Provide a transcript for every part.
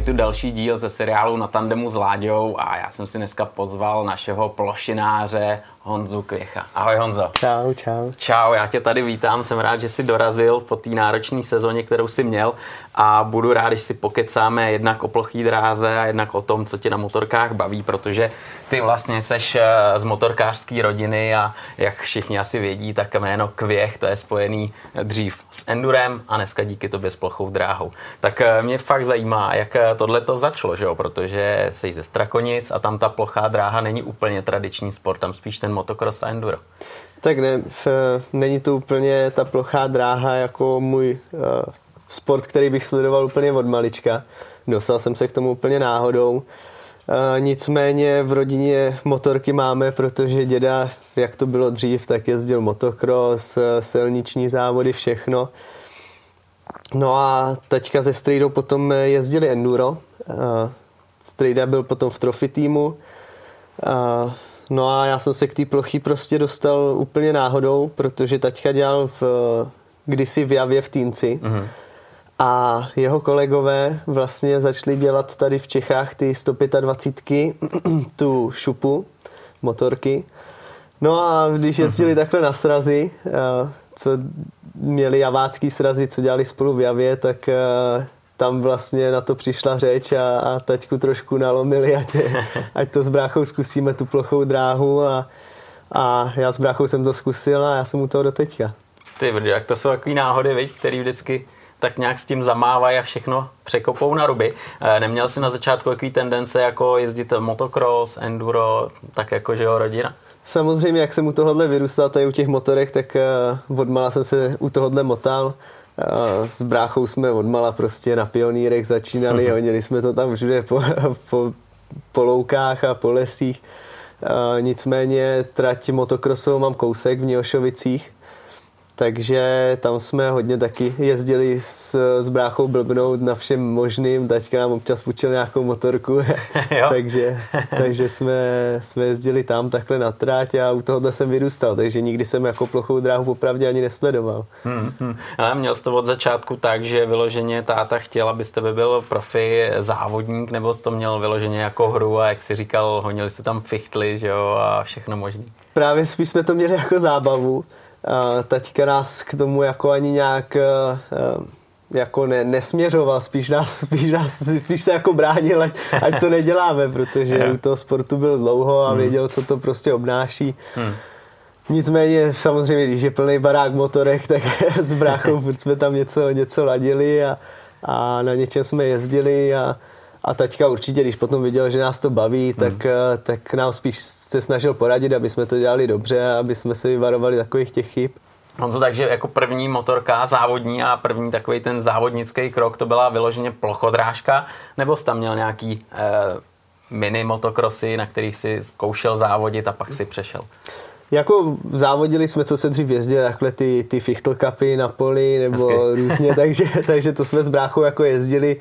Je tu další díl ze seriálu Na tandemu s Láďou a já jsem si dneska pozval našeho plošináře Honzu Kvěcha. Ahoj Honzo. Čau, čau. Čau, já tě tady vítám, jsem rád, že jsi dorazil po té náročné sezóně, kterou jsi měl a budu rád, když si pokecáme jednak o plochý dráze a jednak o tom, co tě na motorkách baví, protože ty vlastně seš eh, z motorkářské rodiny a jak všichni asi vědí, tak jméno Kvěch to je spojený dřív s endurem a dneska díky tobě s plochou dráhou. Tak eh, mě fakt zajímá, jak eh, tohle to začalo, že jo? protože jsi ze Strakonic a tam ta plochá dráha není úplně tradiční sport, tam spíš ten motocross a enduro. Tak ne, v, není to úplně ta plochá dráha jako můj uh, sport, který bych sledoval úplně od malička. Dostal jsem se k tomu úplně náhodou. Uh, nicméně v rodině motorky máme, protože děda, jak to bylo dřív, tak jezdil motocross, silniční závody, všechno. No a teďka ze Strejdou potom jezdili enduro. Uh, Strejda byl potom v trophy týmu. Uh, No a já jsem se k té plochy prostě dostal úplně náhodou, protože taťka dělal v, kdysi v Javě v Týnci. Mm-hmm. A jeho kolegové vlastně začali dělat tady v Čechách ty 125 tu šupu, motorky. No a když jezdili mm-hmm. takhle na srazy, co měli javácký srazy, co dělali spolu v Javě, tak tam vlastně na to přišla řeč a, a taťku trošku nalomili, ať, ať to s bráchou zkusíme tu plochou dráhu a, a já s bráchou jsem to zkusil a já jsem u toho do teďka. Ty brdě, jak to jsou takové náhody, viď, který vždycky tak nějak s tím zamávají a všechno překopou na ruby. E, neměl jsi na začátku takový tendence jako jezdit motocross, enduro, tak jako že jo, rodina? Samozřejmě, jak jsem u tohohle vyrůstal tady u těch motorek, tak uh, odmala jsem se u tohohle motal. S bráchou jsme odmala prostě na pionýrech začínali, uh-huh. hodili jsme to tam všude po, po, po loukách a po lesích. Nicméně trať motokrosovou mám kousek v Něošovicích, takže tam jsme hodně taky jezdili s, s bráchou blbnout na všem možným, tačka nám občas půjčil nějakou motorku, takže, takže jsme, jsme jezdili tam takhle na tráť a u tohohle jsem vyrůstal, takže nikdy jsem jako plochou dráhu popravdě ani nesledoval. Hmm, hmm. Ale měl jsi to od začátku tak, že vyloženě táta chtěl, aby z tebe byl profi závodník, nebo jsi to měl vyloženě jako hru a jak si říkal, honili se tam fichtly, že jo, a všechno možné. Právě spíš jsme to měli jako zábavu, taťka nás k tomu jako ani nějak eh, eh, jako ne, nesměřoval, spíš nás, spíš nás spíš se jako bránil, ať, ať to neděláme, protože u toho sportu byl dlouho a hmm. věděl, co to prostě obnáší. Hmm. Nicméně samozřejmě, když je plný barák motorek, tak s bráchou jsme tam něco, něco ladili a, a na něčem jsme jezdili a, a taťka určitě, když potom viděl, že nás to baví, hmm. tak, eh, tak nám spíš se snažil poradit, aby jsme to dělali dobře, aby jsme se vyvarovali takových těch chyb. Honzo, takže jako první motorka závodní a první takový ten závodnický krok, to byla vyloženě plochodrážka, nebo jsi tam měl nějaký eh, mini motokrosy, na kterých si zkoušel závodit a pak si přešel? Jako závodili jsme, co se dřív jezdili, takhle ty, ty fichtl kapy na poli nebo Hezky. různě, takže, takže to jsme s bráchou jako jezdili.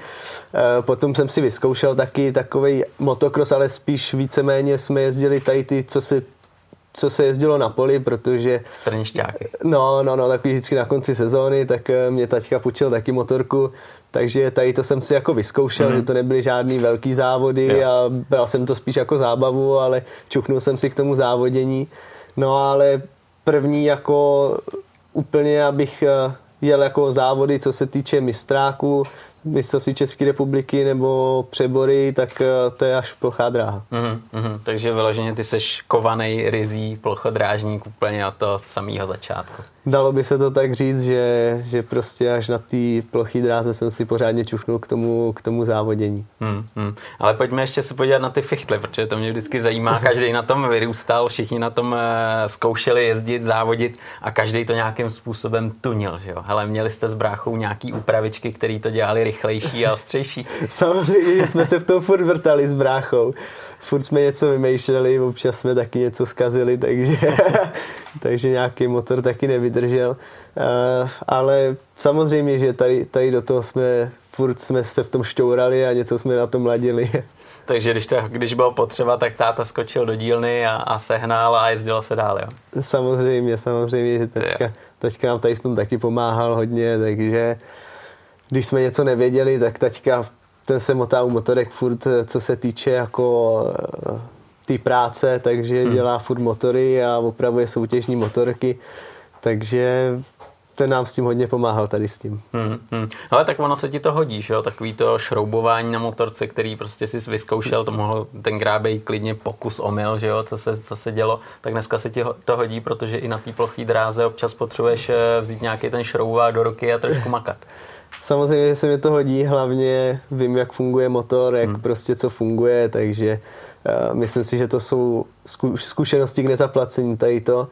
E, potom jsem si vyzkoušel taky takový motocross, ale spíš víceméně jsme jezdili tady ty, co se co se jezdilo na poli, protože... Strnišťáky. No, no, no, takový vždycky na konci sezóny, tak e, mě taťka půjčil taky motorku, takže tady to jsem si jako vyzkoušel, mm. že to nebyly žádný velký závody jo. a bral jsem to spíš jako zábavu, ale čuchnul jsem si k tomu závodění. No ale první jako úplně, abych eh, jel jako závody, co se týče mistráku, mistrovství České republiky nebo přebory, tak eh, to je až plochá dráha. Mm-hmm, mm-hmm. Takže vyloženě ty seš kovaný rizí plochodrážník úplně od toho samého začátku. Dalo by se to tak říct, že, že prostě až na té plochý dráze jsem si pořádně čuchnul k tomu, k tomu závodění. Hmm, hmm. Ale pojďme ještě se podívat na ty fichtly, protože to mě vždycky zajímá. Každý na tom vyrůstal, všichni na tom eh, zkoušeli jezdit, závodit a každý to nějakým způsobem tunil. Že jo? Hele, měli jste s bráchou nějaký úpravičky, které to dělali rychlejší a ostřejší? Samozřejmě, že jsme se v tom furt vrtali s bráchou. Furt jsme něco vymýšleli, občas jsme taky něco zkazili, takže, takže nějaký motor taky nevydržel. Uh, ale samozřejmě, že tady, tady do toho jsme furt jsme se v tom šťourali a něco jsme na tom ladili. Takže když, to, když bylo potřeba, tak táta skočil do dílny a, a sehnal a jezdilo se dál, jo? Samozřejmě, samozřejmě, že teďka, teďka nám tady v tom taky pomáhal hodně, takže když jsme něco nevěděli, tak taťka ten se motá u motorek furt, co se týče jako té práce, takže hmm. dělá furt motory a opravuje soutěžní motorky, takže ten nám s tím hodně pomáhal tady s tím. Hmm, hmm. Ale tak ono se ti to hodí, že jo? Takový to šroubování na motorce, který prostě si vyzkoušel, to mohl ten být klidně pokus omyl, že jo? Co se, co se dělo, tak dneska se ti to hodí, protože i na té ploché dráze občas potřebuješ eh, vzít nějaký ten šroubovák do ruky a trošku makat. Samozřejmě, že se mi to hodí, hlavně vím, jak funguje motor, jak hmm. prostě co funguje, takže uh, myslím si, že to jsou zkušenosti k nezaplacení tady to.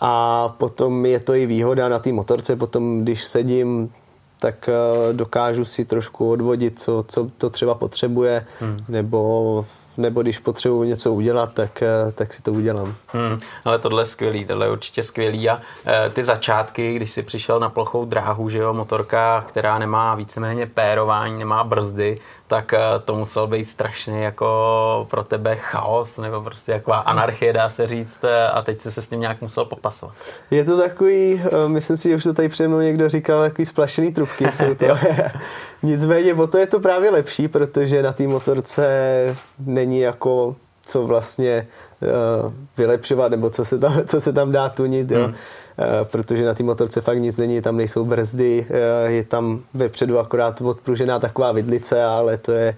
A potom je to i výhoda na té motorce, potom když sedím, tak uh, dokážu si trošku odvodit, co, co to třeba potřebuje, hmm. nebo nebo když potřebuji něco udělat, tak, eh, tak si to udělám. Hmm, ale tohle je skvělý, tohle je určitě skvělý a e, ty začátky, když jsi přišel na plochou dráhu, že jo, motorka, která nemá víceméně pérování, nemá brzdy, tak e, to musel být strašně jako pro tebe chaos, nebo prostě jako anarchie, dá se říct, a teď jsi se s tím nějak musel popasovat. Je to takový, myslím si, že už to tady přede mnou někdo říkal, takový splašený trubky jsou to. Nicméně o to je to právě lepší, protože na té motorce není jako co vlastně uh, vylepšovat, nebo co se tam, co se tam dá tunit, jo. Hmm. Uh, protože na té motorce fakt nic není, tam nejsou brzdy, uh, je tam vepředu akorát odpružená taková vidlice, ale to je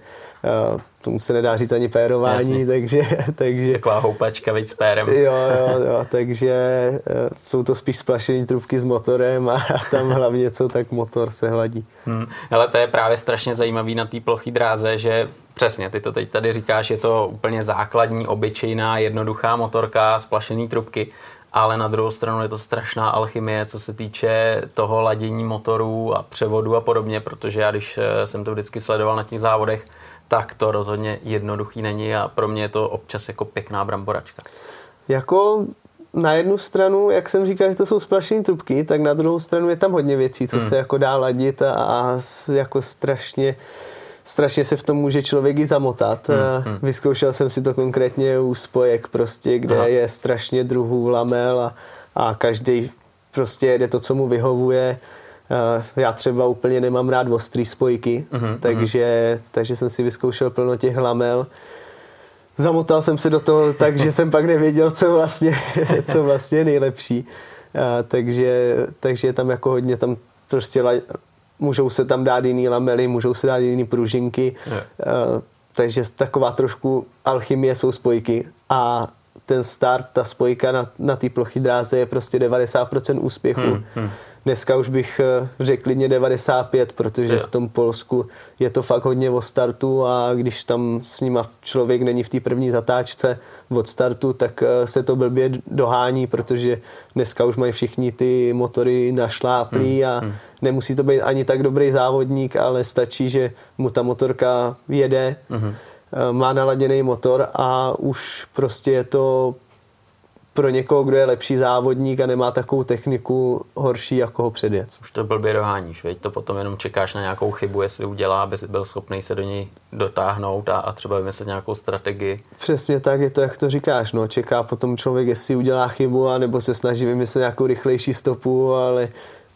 uh, tomu se nedá říct ani pérování, Jasně. takže, takže... Taková houpačka, víc s pérem. Jo, jo, jo, takže jsou to spíš splašené trubky s motorem a tam hlavně co, tak motor se hladí. Hmm. Ale to je právě strašně zajímavý na té plochý dráze, že Přesně, ty to teď tady říkáš, je to úplně základní, obyčejná, jednoduchá motorka, splašený trubky, ale na druhou stranu je to strašná alchymie, co se týče toho ladění motorů a převodu a podobně, protože já když eh, jsem to vždycky sledoval na těch závodech, tak to rozhodně jednoduchý není a pro mě je to občas jako pěkná bramboračka. Jako na jednu stranu, jak jsem říkal, že to jsou splašené trubky, tak na druhou stranu je tam hodně věcí, co hmm. se jako dá ladit a, a jako strašně strašně se v tom může člověk i zamotat. Hmm, hmm. Vyzkoušel jsem si to konkrétně u spojek prostě, kde Aha. je strašně druhů lamel a, a každý prostě jede to, co mu vyhovuje. Já třeba úplně nemám rád ostrý spojky, uh-huh, takže, takže jsem si vyzkoušel plno těch lamel. Zamotal jsem se do toho tak, že jsem pak nevěděl, co vlastně, co vlastně je nejlepší. A, takže, takže je tam jako hodně tam prostě můžou se tam dát jiný lamely, můžou se dát jiný pružinky, yeah. uh, takže taková trošku alchymie jsou spojky a ten start, ta spojka na, na té plochy dráze je prostě 90% úspěchu. Hmm, hmm. Dneska už bych eh, řekl klidně 95, protože v tom Polsku je to fakt hodně o startu a když tam s nima člověk není v té první zatáčce od startu, tak eh, se to blbě dohání, protože dneska už mají všichni ty motory našláplý hmm, a hmm. nemusí to být ani tak dobrý závodník, ale stačí, že mu ta motorka jede, hmm. má naladěný motor a už prostě je to pro někoho, kdo je lepší závodník a nemá takovou techniku horší, jako ho předjet. Už to blbě doháníš, veď to potom jenom čekáš na nějakou chybu, jestli udělá, aby byl schopný se do něj dotáhnout a, a třeba vymyslet nějakou strategii. Přesně tak, je to, jak to říkáš, no, čeká potom člověk, jestli udělá chybu, a nebo se snaží vymyslet nějakou rychlejší stopu, ale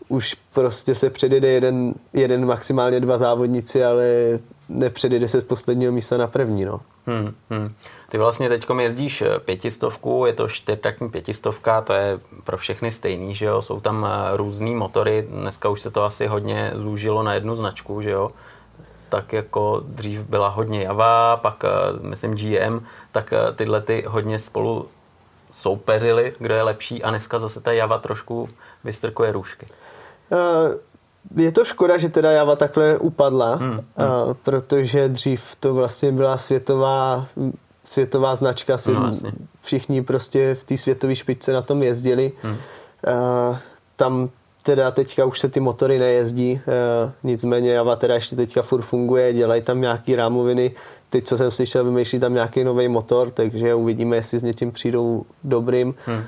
už prostě se předjede jeden, jeden maximálně dva závodníci, ale nepředjede se z posledního místa na první, no. Hmm, hmm. Ty vlastně teď jezdíš eh, pětistovku, je to čtyřtaktní pětistovka, to je pro všechny stejný, že jo, jsou tam eh, různý motory, dneska už se to asi hodně zúžilo na jednu značku, že jo, tak jako dřív byla hodně Java, pak eh, myslím GM, tak tyhle ty hodně spolu soupeřili, kdo je lepší a dneska zase ta Java trošku vystrkuje růžky. Uh, je to škoda, že teda Java takhle upadla, hmm, hmm. Uh, protože dřív to vlastně byla světová světová značka, svět, no, všichni prostě v té světové špičce na tom jezdili. Hmm. Uh, tam teda teďka už se ty motory nejezdí, nicméně Java teda ještě teďka furt funguje, dělají tam nějaký rámoviny, teď, co jsem slyšel, vymýšlí tam nějaký nový motor, takže uvidíme, jestli s něčím přijdou dobrým, hmm.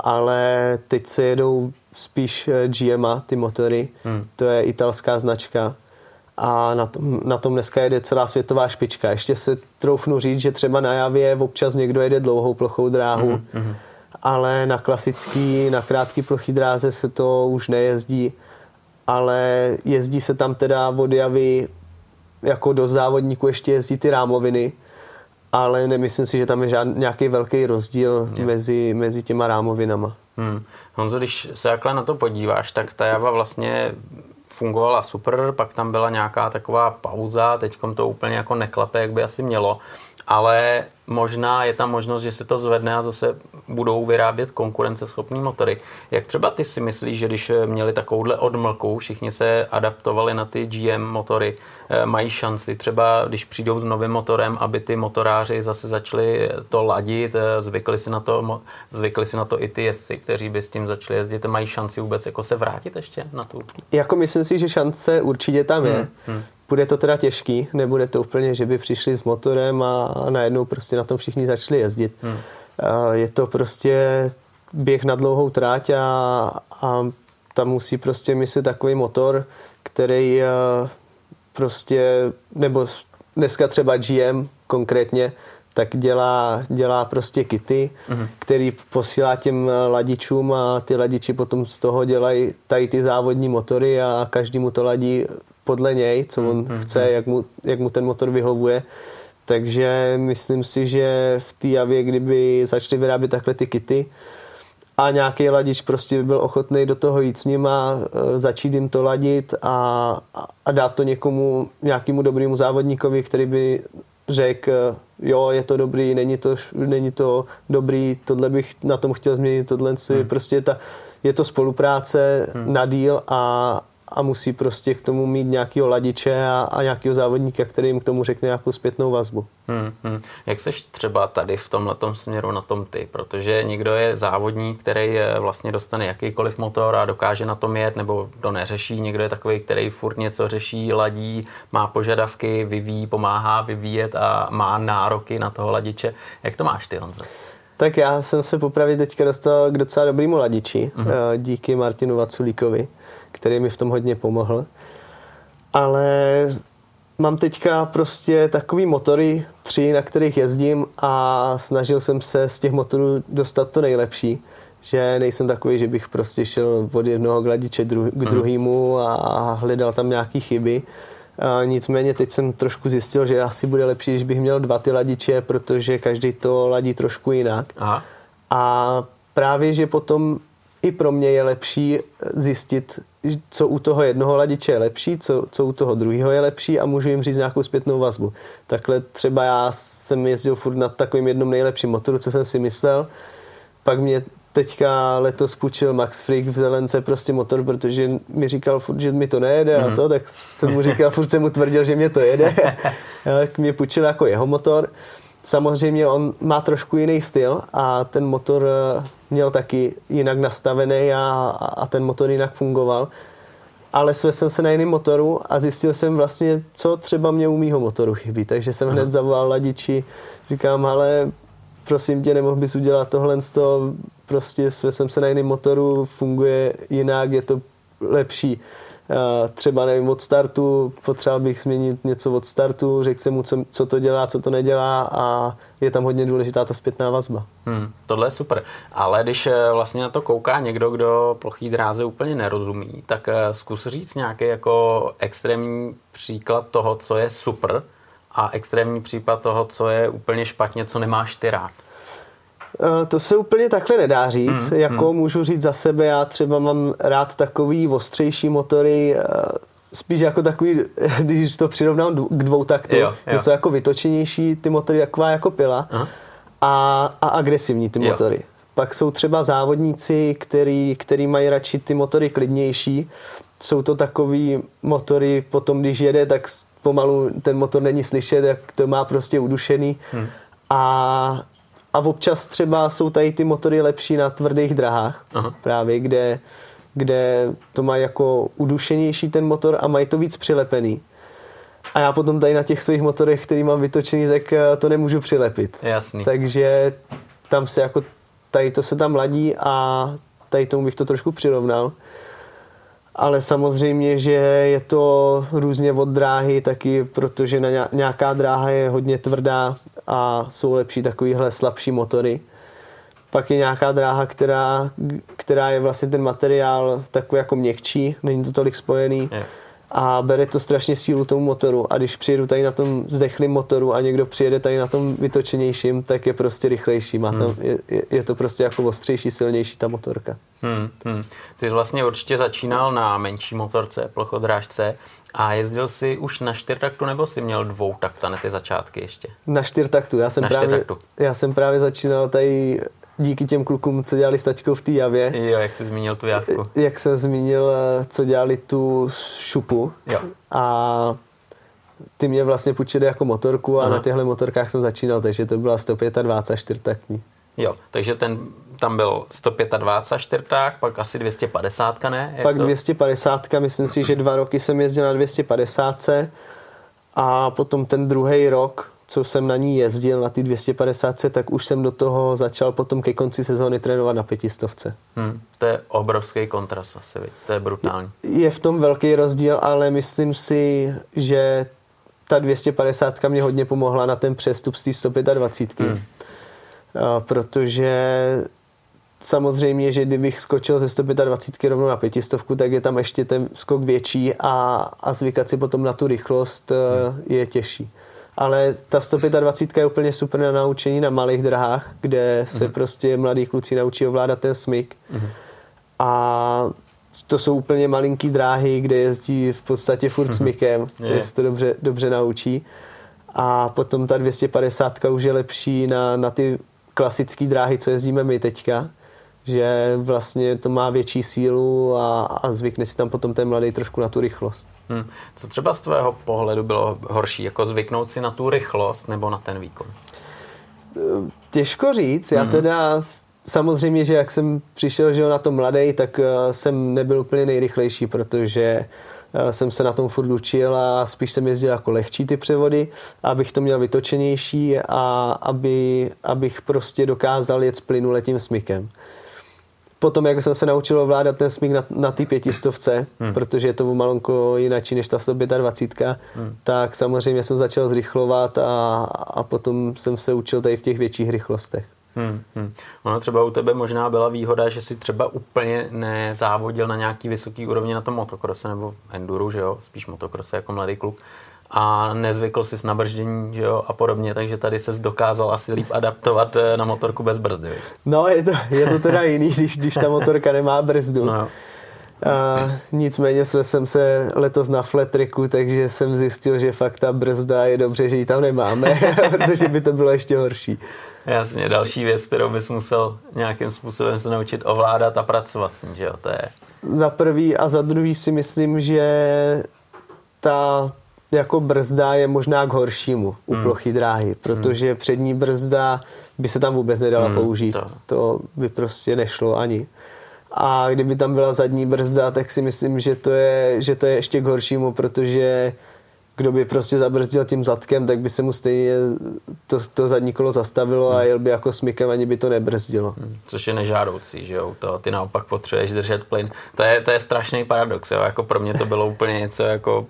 ale teď se jedou spíš GMA, ty motory, hmm. to je italská značka, a na tom, na tom dneska jede celá světová špička. Ještě se troufnu říct, že třeba na Javě občas někdo jede dlouhou plochou dráhu, mm-hmm. ale na klasický, na krátký plochý dráze se to už nejezdí, ale jezdí se tam teda od Javy jako do závodníků ještě jezdí ty rámoviny, ale nemyslím si, že tam je žádný, nějaký velký rozdíl mezi, mezi těma rámovinama. Hmm. Honzo, když se takhle na to podíváš, tak ta java vlastně fungovala super, pak tam byla nějaká taková pauza, teď to úplně jako neklape, jak by asi mělo, ale možná je tam možnost, že se to zvedne a zase budou vyrábět konkurenceschopný motory. Jak třeba ty si myslíš, že když měli takovouhle odmlku, všichni se adaptovali na ty GM motory, eh, mají šanci třeba, když přijdou s novým motorem, aby ty motoráři zase začali to ladit, eh, zvykli si na to, zvykli si na to i ty jezdci, kteří by s tím začali jezdit, mají šanci vůbec jako se vrátit ještě na tu? Jako myslím si, že šance určitě tam je. Hmm. Hmm. Bude to teda těžký, nebude to úplně, že by přišli s motorem a najednou prostě na tom všichni začali jezdit. Hmm. Je to prostě běh na dlouhou tráť a, a tam musí prostě myslet takový motor, který prostě, nebo dneska třeba GM konkrétně, tak dělá, dělá prostě kity, mm-hmm. který posílá těm ladičům a ty ladiči potom z toho dělají tady ty závodní motory a každý mu to ladí podle něj, co on mm-hmm. chce, jak mu, jak mu ten motor vyhovuje. Takže myslím si, že v té javě, kdyby začali vyrábět takhle ty kity a nějaký ladič prostě by byl ochotný do toho jít s nima, e, začít jim to ladit a, a dát to někomu, nějakému dobrému závodníkovi, který by řekl, jo, je to dobrý, není to, není to dobrý, tohle bych na tom chtěl změnit, tohle hmm. prostě ta, je to spolupráce hmm. na díl a, a musí prostě k tomu mít nějakého ladiče a, a nějakého závodníka, který jim k tomu řekne nějakou zpětnou vazbu. Hmm, hmm. Jak seš třeba tady v tomhle směru na tom ty? Protože někdo je závodník, který vlastně dostane jakýkoliv motor a dokáže na tom jet, nebo to neřeší. Někdo je takový, který furt něco řeší, ladí, má požadavky, vyvíjí, pomáhá vyvíjet a má nároky na toho ladiče. Jak to máš ty, Honzo? Tak já jsem se popravit teďka dostal k docela dobrýmu ladiči, mm-hmm. díky Martinu Vaculíkovi který mi v tom hodně pomohl. Ale mám teďka prostě takový motory, tři, na kterých jezdím a snažil jsem se z těch motorů dostat to nejlepší. Že nejsem takový, že bych prostě šel od jednoho gladiče dru- k mhm. druhému a hledal tam nějaké chyby. A nicméně teď jsem trošku zjistil, že asi bude lepší, když bych měl dva ty ladiče, protože každý to ladí trošku jinak. Aha. A právě, že potom i pro mě je lepší zjistit, co u toho jednoho ladiče je lepší, co, co u toho druhého je lepší a můžu jim říct nějakou zpětnou vazbu. Takhle třeba já jsem jezdil furt na takovým jednom nejlepším motoru, co jsem si myslel, pak mě teďka letos půjčil Max Freak v Zelence prostě motor, protože mi říkal furt, že mi to nejede mm-hmm. a mhm. to, tak jsem mu říkal, furt jsem mu tvrdil, že mě to jede. tak mě půjčil jako jeho motor. Samozřejmě on má trošku jiný styl a ten motor eh, měl taky jinak nastavený a, a ten motor jinak fungoval. Ale své jsem se na jiném motoru a zjistil jsem vlastně, co třeba mě u mýho motoru chybí. Takže jsem Aha. hned zavolal ladiči, říkám, ale prosím tě, nemohl bys udělat tohle, prostě své jsem se na jiném motoru, funguje jinak, je to lepší třeba nevím, od startu, potřeboval bych změnit něco od startu, řekl jsem mu, co, co to dělá, co to nedělá a je tam hodně důležitá ta zpětná vazba. Hmm, tohle je super, ale když eh, vlastně na to kouká někdo, kdo plochý dráze úplně nerozumí, tak eh, zkus říct nějaký jako extrémní příklad toho, co je super a extrémní případ toho, co je úplně špatně, co nemáš ty rád. Eh, to se úplně takhle nedá říct. Hmm, jako hmm. můžu říct za sebe, já třeba mám rád takový ostřejší motory, eh, spíš jako takový, když to přirovnám k dvou taktu, jo, jo. jsou jako vytočenější ty motory, taková jako pila a, a agresivní ty jo. motory. Pak jsou třeba závodníci, který, který mají radši ty motory klidnější. Jsou to takový motory, potom když jede, tak pomalu ten motor není slyšet, jak to má prostě udušený. Hmm. A a občas třeba jsou tady ty motory lepší na tvrdých drahách, Aha. právě kde, kde to má jako udušenější ten motor a mají to víc přilepený. A já potom tady na těch svých motorech, který mám vytočený, tak eh, to nemůžu přilepit. Jasný. Takže tam se jako, tady to se tam ladí a tady tomu bych to trošku přirovnal ale samozřejmě, že je to různě od dráhy taky, protože na nějaká dráha je hodně tvrdá a jsou lepší takovýhle slabší motory. Pak je nějaká dráha, která, která je vlastně ten materiál takový jako měkčí, není to tolik spojený. Je. A bere to strašně sílu tomu motoru a když přijedu tady na tom zdechlým motoru a někdo přijede tady na tom vytočenějším, tak je prostě rychlejší. Má tam, hmm. je, je, to prostě jako ostřejší, silnější ta motorka. Hmm, hmm. Ty jsi vlastně určitě začínal na menší motorce, plochodrážce a jezdil jsi už na čtyřtaktu nebo jsi měl dvou takta na ty začátky ještě? Na čtyřtaktu. Já jsem, na právě, já jsem právě začínal tady díky těm klukům, co dělali s taťkou v té javě. Jo, jak jsi zmínil tu javku. Jak jsem zmínil, co dělali tu šupu. Jo. A ty mě vlastně půjčili jako motorku a Aha. na těchto motorkách jsem začínal, takže to byla 125 čtyřtaktní. Jo, takže ten tam byl 125 čtvrták, pak asi 250, ne? Jak pak to? 250, myslím si, že dva roky jsem jezdil na 250 a potom ten druhý rok, co jsem na ní jezdil, na ty 250, tak už jsem do toho začal potom ke konci sezóny trénovat na pětistovce. Hmm, to je obrovský kontrast asi, to je brutální. Je v tom velký rozdíl, ale myslím si, že ta 250 mě hodně pomohla na ten přestup z té 125. Hmm. Protože samozřejmě, že kdybych skočil ze 125 rovnou na pětistovku, tak je tam ještě ten skok větší a, a zvykat si potom na tu rychlost hmm. je těžší. Ale ta 125 je úplně super na naučení na malých drahách, kde se hmm. prostě mladí kluci naučí ovládat ten smyk. Hmm. A to jsou úplně malinký dráhy, kde jezdí v podstatě furt hmm. smykem, kde se to dobře, dobře naučí. A potom ta 250 už je lepší na, na ty klasické dráhy, co jezdíme my teďka že vlastně to má větší sílu a, a zvykne si tam potom ten mladý trošku na tu rychlost. Hmm. Co třeba z tvého pohledu bylo horší, jako zvyknout si na tu rychlost nebo na ten výkon? Těžko říct, já hmm. teda samozřejmě, že jak jsem přišel že na to mladý, tak eh, jsem nebyl úplně nejrychlejší, protože eh, jsem se na tom furt učil a spíš jsem jezdil jako lehčí ty převody, abych to měl vytočenější a aby, abych prostě dokázal jet s plynuletým smykem potom, jak jsem se naučil ovládat ten smík na, na ty pětistovce, hmm. protože je to malonko jináčí než ta 125, hmm. tak samozřejmě jsem začal zrychlovat a, a potom jsem se učil tady v těch větších rychlostech. Hmm, hmm. Ono třeba u tebe možná byla výhoda, že si třeba úplně nezávodil na nějaký vysoký úrovni na tom motokrose nebo enduru, že jo, spíš motokrose jako mladý kluk a nezvykl si na brždění že jo, a podobně, takže tady se dokázal asi líp adaptovat eh, na motorku bez brzdy. No, je to, je to teda jiný, když, když ta motorka nemá brzdu. No. A nicméně jsem se letos na fletriku, takže jsem zjistil, že fakt ta brzda je dobře, že ji tam nemáme, protože by to bylo ještě horší. Jasně, další věc, kterou bys musel nějakým způsobem se naučit ovládat a pracovat s ní, že jo, to je... Za prvý a za druhý si myslím, že ta jako brzda je možná k horšímu u hmm. plochy dráhy, protože hmm. přední brzda by se tam vůbec nedala hmm, použít. To. to by prostě nešlo ani. A kdyby tam byla zadní brzda, tak si myslím, že to je, že to je ještě k horšímu, protože kdo by prostě zabrzdil tím zadkem, tak by se mu stejně to, to zadní kolo zastavilo hmm. a jel by jako smykem, ani by to nebrzdilo. Hmm. Což je nežádoucí, že jo? To, ty naopak potřebuješ držet plyn. To je, to je strašný paradox, jo? Jako pro mě to bylo úplně něco jako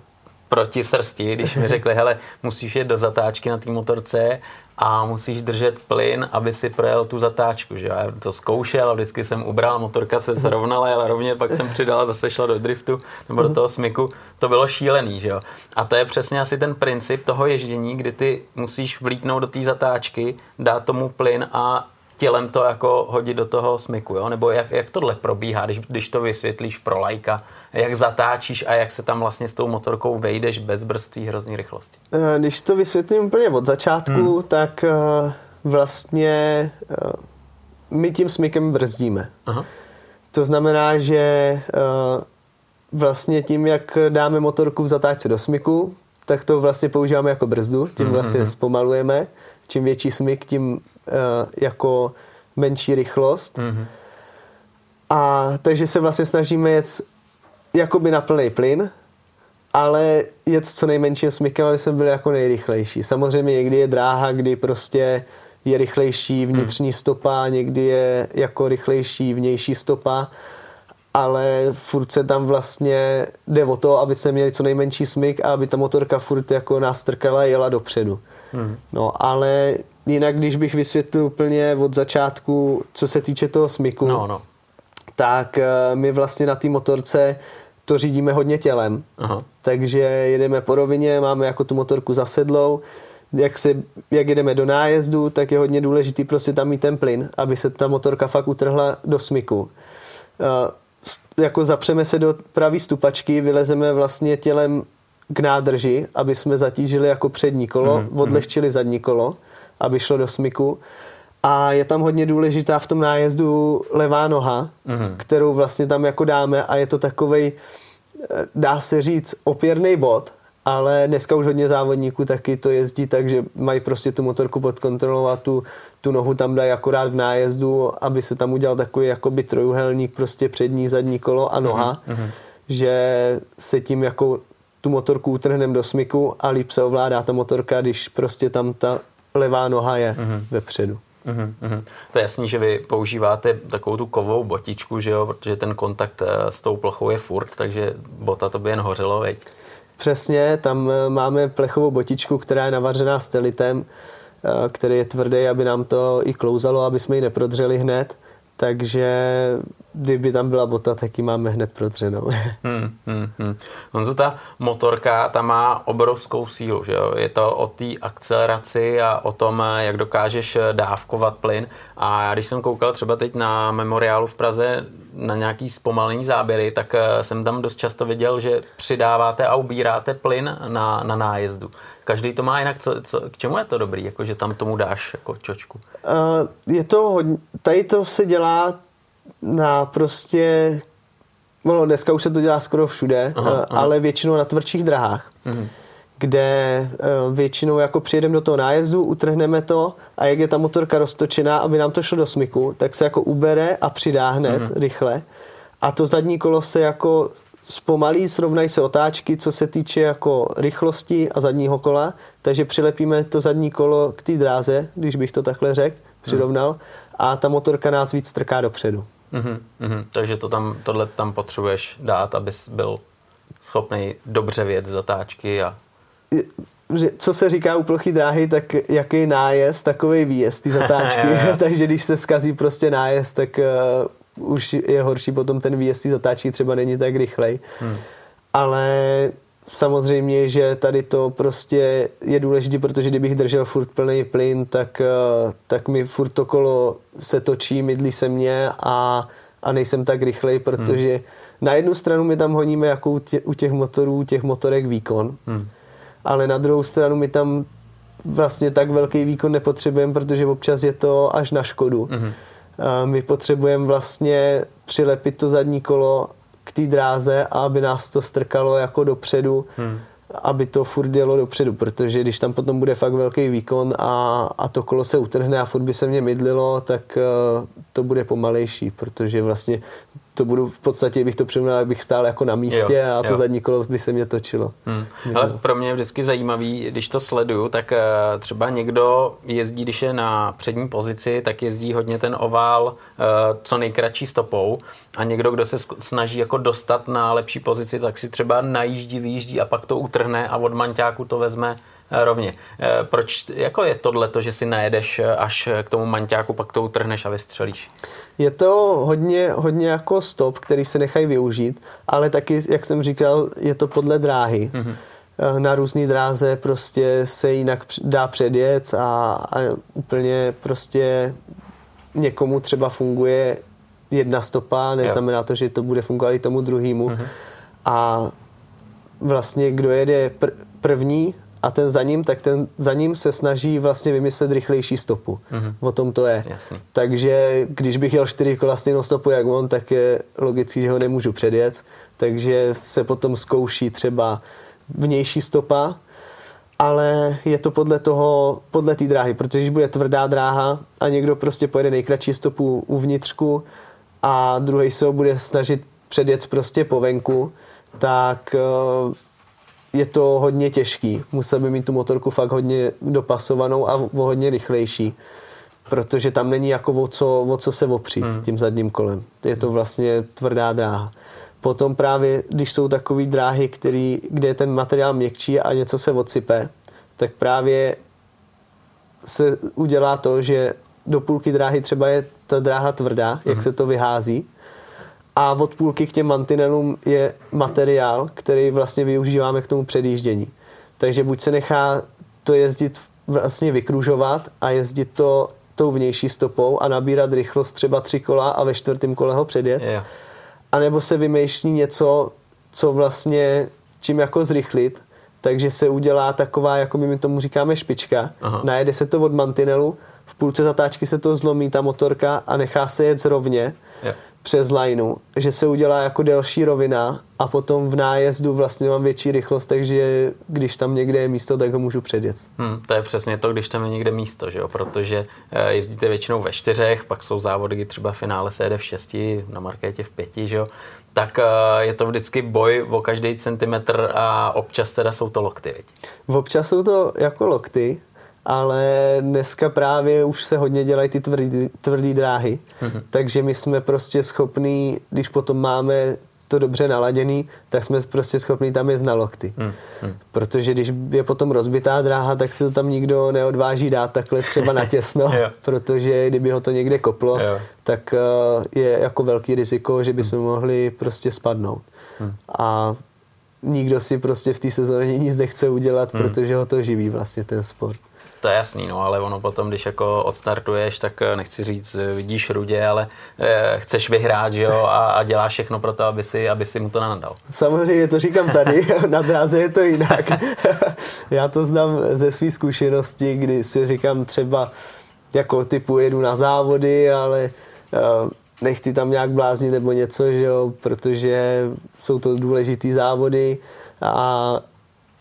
proti srsti, když mi řekli, hele, musíš jít do zatáčky na té motorce a musíš držet plyn, aby si projel tu zatáčku. Že? Já to zkoušel a vždycky jsem ubral, motorka se zrovnala, ale rovně pak jsem přidal a zase šla do driftu nebo do toho smyku. To bylo šílený. Že? A to je přesně asi ten princip toho ježdění, kdy ty musíš vlítnout do té zatáčky, dát tomu plyn a tělem to jako hodit do toho smyku, jo? Nebo jak, jak tohle probíhá, když, když to vysvětlíš pro lajka, jak zatáčíš a jak se tam vlastně s tou motorkou vejdeš bez brzdví hrozný rychlosti? Eh, když to vysvětlím úplně od začátku, hmm. tak eh, vlastně eh, my tím smykem brzdíme. Aha. To znamená, že vlastně tím, jak dáme motorku v zatáčce do smyku, tak to vlastně používáme jako brzdu, tím hmm, vlastně mm-hmm. zpomalujeme. Čím větší smyk, tím jako menší rychlost. Mm-hmm. A takže se vlastně snažíme jet jakoby na plný plyn, ale jet co nejmenším smykem, aby jsme byli jako nejrychlejší. Samozřejmě někdy je dráha, kdy prostě je rychlejší vnitřní hmm. stopa, někdy je jako rychlejší vnější stopa, ale furt se tam vlastně jde o to, aby se měli co nejmenší smyk a aby ta motorka furt jako nás trkala a jela dopředu. Hmm. No ale jinak, když bych vysvětlil úplně od začátku, co se týče toho smyku, no, no. tak eh, my vlastně na té motorce to řídíme hodně tělem. Aha. Takže jedeme po rovině, máme jako tu motorku zasedlou, jak, se, jak jedeme do nájezdu, tak je hodně důležitý prostě tam mít ten plyn, aby se ta motorka fakt utrhla do smyku. Uh, jako zapřeme se do pravý stupačky, vylezeme vlastně tělem k nádrži, aby jsme zatížili jako přední kolo, mm-hmm. odlehčili zadní kolo, aby šlo do smyku. A je tam hodně důležitá v tom nájezdu levá noha, mm-hmm. kterou vlastně tam jako dáme a je to takovej, eh, dá se říct, opěrný bod, ale dneska už hodně závodníků taky to jezdí tak, že mají prostě tu motorku pod kontrolou a tu, tu nohu tam dají akorát v nájezdu, aby se tam udělal takový jakoby trojuhelník, prostě přední, zadní kolo a noha, mm-hmm. že se tím jako tu motorku utrhneme do smyku a líp se ovládá ta motorka, když prostě tam ta levá noha je mm-hmm. vepředu. Mm-hmm. To je jasný, že vy používáte takovou tu kovou botičku, že jo, protože ten kontakt eh, s tou plochou je furt, takže bota to by jen hořelo, veď? Přesně, tam eh, máme plechovou botičku, která je navařená stelitem, eh, který je tvrdý, aby nám to i klouzalo, aby jsme ji neprodřeli hned takže kdyby tam byla bota, tak ji máme hned protřenou. Hmm, hmm, hmm. Honzo, ta motorka, ta má obrovskou sílu, že jo? Je to o té akceleraci a o tom, jak dokážeš dávkovat plyn. A já když jsem koukal třeba teď na memoriálu v Praze na nějaký zpomalení záběry, tak eh, jsem tam dost často viděl, že přidáváte a ubíráte plyn na, na nájezdu. Každý to má jinak. Co, co, k čemu je to dobrý, jako že tam tomu dáš jako čočku? Uh, je to hodně, tady to se dělá na prostě, no dneska už se to dělá skoro všude, aha, uh, aha. ale většinou na tvrdších drahách. Mhm kde uh, většinou jako přijedeme do toho nájezdu, utrhneme to a jak je ta motorka roztočená, aby nám to šlo do smyku, tak se jako ubere a přidá hned mm-hmm. rychle. A to zadní kolo se jako zpomalí, srovnají se otáčky, co se týče jako rychlosti a zadního kola, takže přilepíme to zadní kolo k té dráze, když bych to takhle řekl, přirovnal, a ta motorka nás víc strká dopředu. Mm-hmm, mm-hmm. Takže to tam, tohle tam potřebuješ dát, abys byl schopný dobře vědět zatáčky a... Co se říká u plochý dráhy, tak jaký nájezd, takový výjezd ty zatáčky. Takže když se skazí prostě nájezd, tak už je horší potom ten výjezd zatáčí třeba není tak rychlej. Hmm. Ale samozřejmě, že tady to prostě je důležité, protože kdybych držel furt plný plyn, tak, eh, tak mi furt to kolo se točí, mydlí se mě a, a nejsem tak rychlej, protože hmm. na jednu stranu my tam honíme jako u, tě, u těch motorů, těch motorek výkon, hmm. ale na druhou stranu my tam vlastně tak velký výkon nepotřebujeme, protože občas je to až na škodu. Hmm my potřebujeme vlastně přilepit to zadní kolo k té dráze a aby nás to strkalo jako dopředu, hmm. aby to furt jelo dopředu, protože když tam potom bude fakt velký výkon a, a to kolo se utrhne a furt by se mě mydlilo, tak uh, to bude pomalejší, protože vlastně to budu v podstatě, bych to přirovnal, bych stál jako na místě jo, a to jo. zadní kolo by se mě točilo. Hmm. Ale pro mě je vždycky zajímavý, když to sleduju, tak eh, třeba někdo jezdí, když je na přední pozici, tak jezdí hodně ten ovál eh, co nejkratší stopou a někdo, kdo se snaží jako dostat na lepší pozici, tak si třeba najíždí, vyjíždí a pak to utrhne a od manťáku to vezme rovně. Eh, proč jako je tohle to, že si najedeš eh, až k tomu manťáku, pak to utrhneš a vystřelíš? Je to hodně, hodně jako stop, který se nechají využít, ale taky, jak jsem říkal, je to podle dráhy. Mm-hmm. Na různé dráze prostě se jinak dá předjet a, a úplně prostě někomu třeba funguje jedna stopa, neznamená jo. to, že to bude fungovat i tomu druhému. Mm-hmm. A vlastně kdo jede pr- první, a ten za ním, tak ten za ním se snaží vlastně vymyslet rychlejší stopu. Mm-hmm. O tom to je. Jasně. Takže když bych jel čtyři kola stejnou stopu jak on, tak je logický, že ho nemůžu předjet. Takže se potom zkouší třeba vnější stopa, ale je to podle toho, podle té dráhy, protože když bude tvrdá dráha a někdo prostě pojede nejkratší stopu uvnitřku a druhý se ho bude snažit předjet prostě po venku, tak eh, je to hodně těžký. Musel by mít tu motorku fakt hodně dopasovanou a hodně rychlejší, protože tam není jako o co, o co se opřít hmm. tím zadním kolem. Je to vlastně tvrdá dráha. Potom právě, když jsou takové dráhy, který, kde je ten materiál měkčí a něco se odsype, tak právě se udělá to, že do půlky dráhy třeba je ta dráha tvrdá, jak hmm. se to vyhází, a od půlky k těm mantinelům je materiál, který vlastně využíváme k tomu předjíždění. Takže buď se nechá to jezdit vlastně vykružovat a jezdit to tou vnější stopou a nabírat rychlost třeba tři kola a ve čtvrtém kole ho předjet. A nebo se vymýšlí něco, co vlastně čím jako zrychlit, takže se udělá taková, jako my tomu říkáme špička, Aha. najede se to od mantinelu, v půlce zatáčky se to zlomí, ta motorka a nechá se jet rovně Jo. Přes lineu, že se udělá jako delší rovina a potom v nájezdu vlastně mám větší rychlost, takže když tam někde je místo, tak ho můžu předjet. Hmm, to je přesně to, když tam je někde místo, že jo? protože eh, jezdíte většinou ve čtyřech, pak jsou závody, kdy třeba v finále se jede v šesti, na markétě v pěti, že jo? tak eh, je to vždycky boj o každý centimetr a občas teda jsou to lokty. Viď? Občas jsou to jako lokty, ale dneska právě už se hodně dělají ty tvrdý, tvrdý dráhy, mm-hmm. takže my jsme prostě schopní, když potom máme to dobře naladěný, tak jsme prostě schopní tam jezdit na lokty. Hmm. Hmm. Protože když je potom rozbitá dráha, tak si to tam nikdo neodváží dát takhle třeba natěsno, protože kdyby ho to někde koplo, jo. tak uh, je jako velký riziko, že bychom hmm. mohli prostě spadnout. Hmm. A nikdo si prostě v té sezóně nic nechce udělat, hmm. protože ho to živí vlastně ten sport to je jasný, no, ale ono potom, když jako odstartuješ, tak eh, nechci říct, eh, vidíš rudě, ale eh, chceš vyhrát, že jo, a, a děláš všechno pro to, aby si, aby si mu to nenadal. Samozřejmě to říkám tady, na dráze je to jinak. Já to znám ze své zkušenosti, kdy si říkám třeba, jako typu jedu na závody, ale uh, nechci tam nějak bláznit nebo něco, že jo, protože jsou to důležitý závody a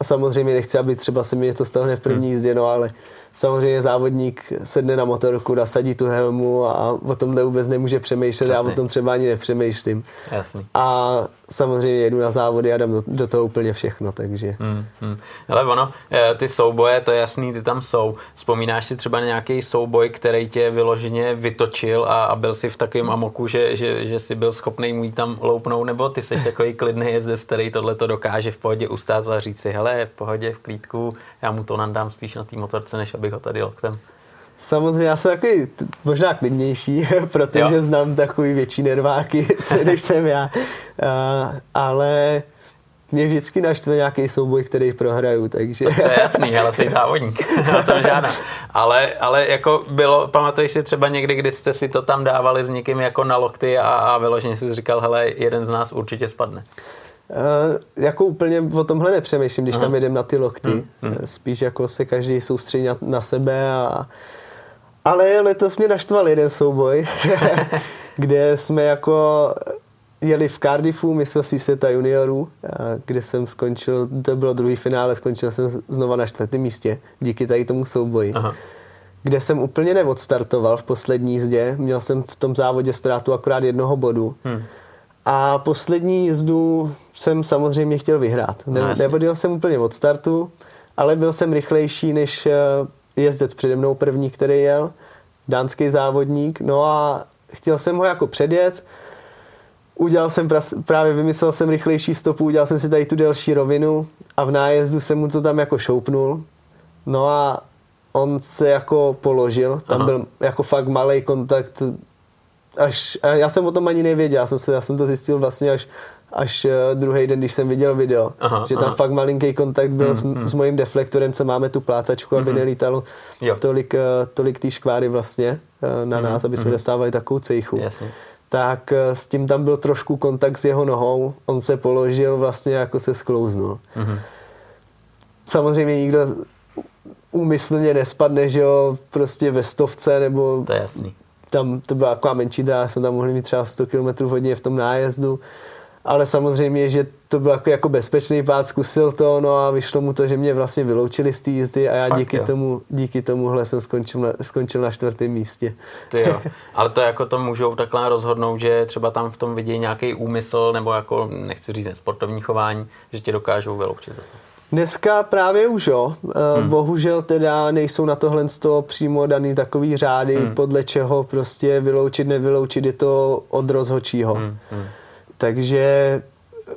a samozřejmě nechci, aby třeba se mi něco stalo v první hmm. jízdě, no ale samozřejmě závodník sedne na motorku, nasadí tu helmu a o tomhle vůbec nemůže přemýšlet, Jasný. já o tom třeba ani nepřemýšlím. Jasný. A samozřejmě jedu na závody a dám do, do toho úplně všechno, takže. Hmm, hmm. Ale ono, eh, ty souboje, to je jasný, ty tam jsou. Vzpomínáš si třeba nějaký souboj, který tě vyloženě vytočil a, a byl si v takovém amoku, že, že, že jsi byl schopný mu tam loupnout, nebo ty jsi takový klidný jezdec, který tohle to dokáže v pohodě ustát a říct si, hele, v pohodě, v klídku, já mu to nandám spíš na té motorce, než abych ho tady loktem. Samozřejmě já jsem takový možná klidnější, protože jo. znám takový větší nerváky, než jsem já. Uh, ale mě vždycky naštve nějaký souboj, který prohraju, takže... To, to je jasný, ale jsi závodník, o tom žádná. Ale, ale jako bylo, pamatuješ si třeba někdy, kdy jste si to tam dávali s někým jako na lokty a, a vyloženě jsi říkal, hele, jeden z nás určitě spadne. Uh, jako úplně o tomhle nepřemýšlím, když Aha. tam jedem na ty lokty. Hmm, hmm. Spíš jako se každý soustředí na, na sebe a, ale letos mě naštval jeden souboj, kde jsme jako jeli v Cardiffu mistrovství světa juniorů, kde jsem skončil, to bylo druhý finále, skončil jsem znova na čtvrtém místě, díky tady tomu souboji. Aha. Kde jsem úplně neodstartoval v poslední jízdě, měl jsem v tom závodě ztrátu akorát jednoho bodu. Hmm. A poslední jízdu jsem samozřejmě chtěl vyhrát. Ne, no, nevodil jsem úplně od startu, ale byl jsem rychlejší než eh, jezdec přede mnou první, který jel, dánský závodník, no a chtěl jsem ho jako předjet, udělal jsem právě vymyslel jsem rychlejší stopu, udělal jsem si tady tu delší rovinu a v nájezdu jsem mu to tam jako šoupnul, no a on se jako položil, tam Aha. byl jako fakt malý kontakt, až, já jsem o tom ani nevěděl, já jsem, se, já jsem to zjistil vlastně až až uh, druhý den, když jsem viděl video, aha, že tam aha. fakt malinký kontakt byl hmm, s, hmm. s mojím deflektorem, co máme tu plácačku, aby hmm. nelítalo jo. tolik, uh, tolik té škváry vlastně uh, na hmm, nás, aby jsme hmm. dostávali takovou cejchu. Jasně. Tak s tím tam byl trošku kontakt s jeho nohou, on se položil vlastně jako se sklouznul. Hmm. Samozřejmě nikdo úmyslně nespadne, že jo, prostě ve stovce nebo... To je jasný. Tam to byla taková menší dráha, jsme tam mohli mít třeba 100 km hodně v tom nájezdu ale samozřejmě, že to byl jako, jako bezpečný pád, zkusil to, no a vyšlo mu to, že mě vlastně vyloučili z té jízdy a já Fakt, díky, tomu, díky tomuhle jsem skončil na, skončil na čtvrtém místě. Ty jo. Ale to jako to můžou takhle rozhodnout, že třeba tam v tom vidějí nějaký úmysl nebo jako, nechci říct, sportovní chování, že tě dokážou vyloučit. Dneska právě už jo. Eh, hmm. Bohužel teda nejsou na tohle toho přímo daný takový řády, hmm. podle čeho prostě vyloučit, nevyloučit, je to od rozhodčího. Hmm. Hmm. Takže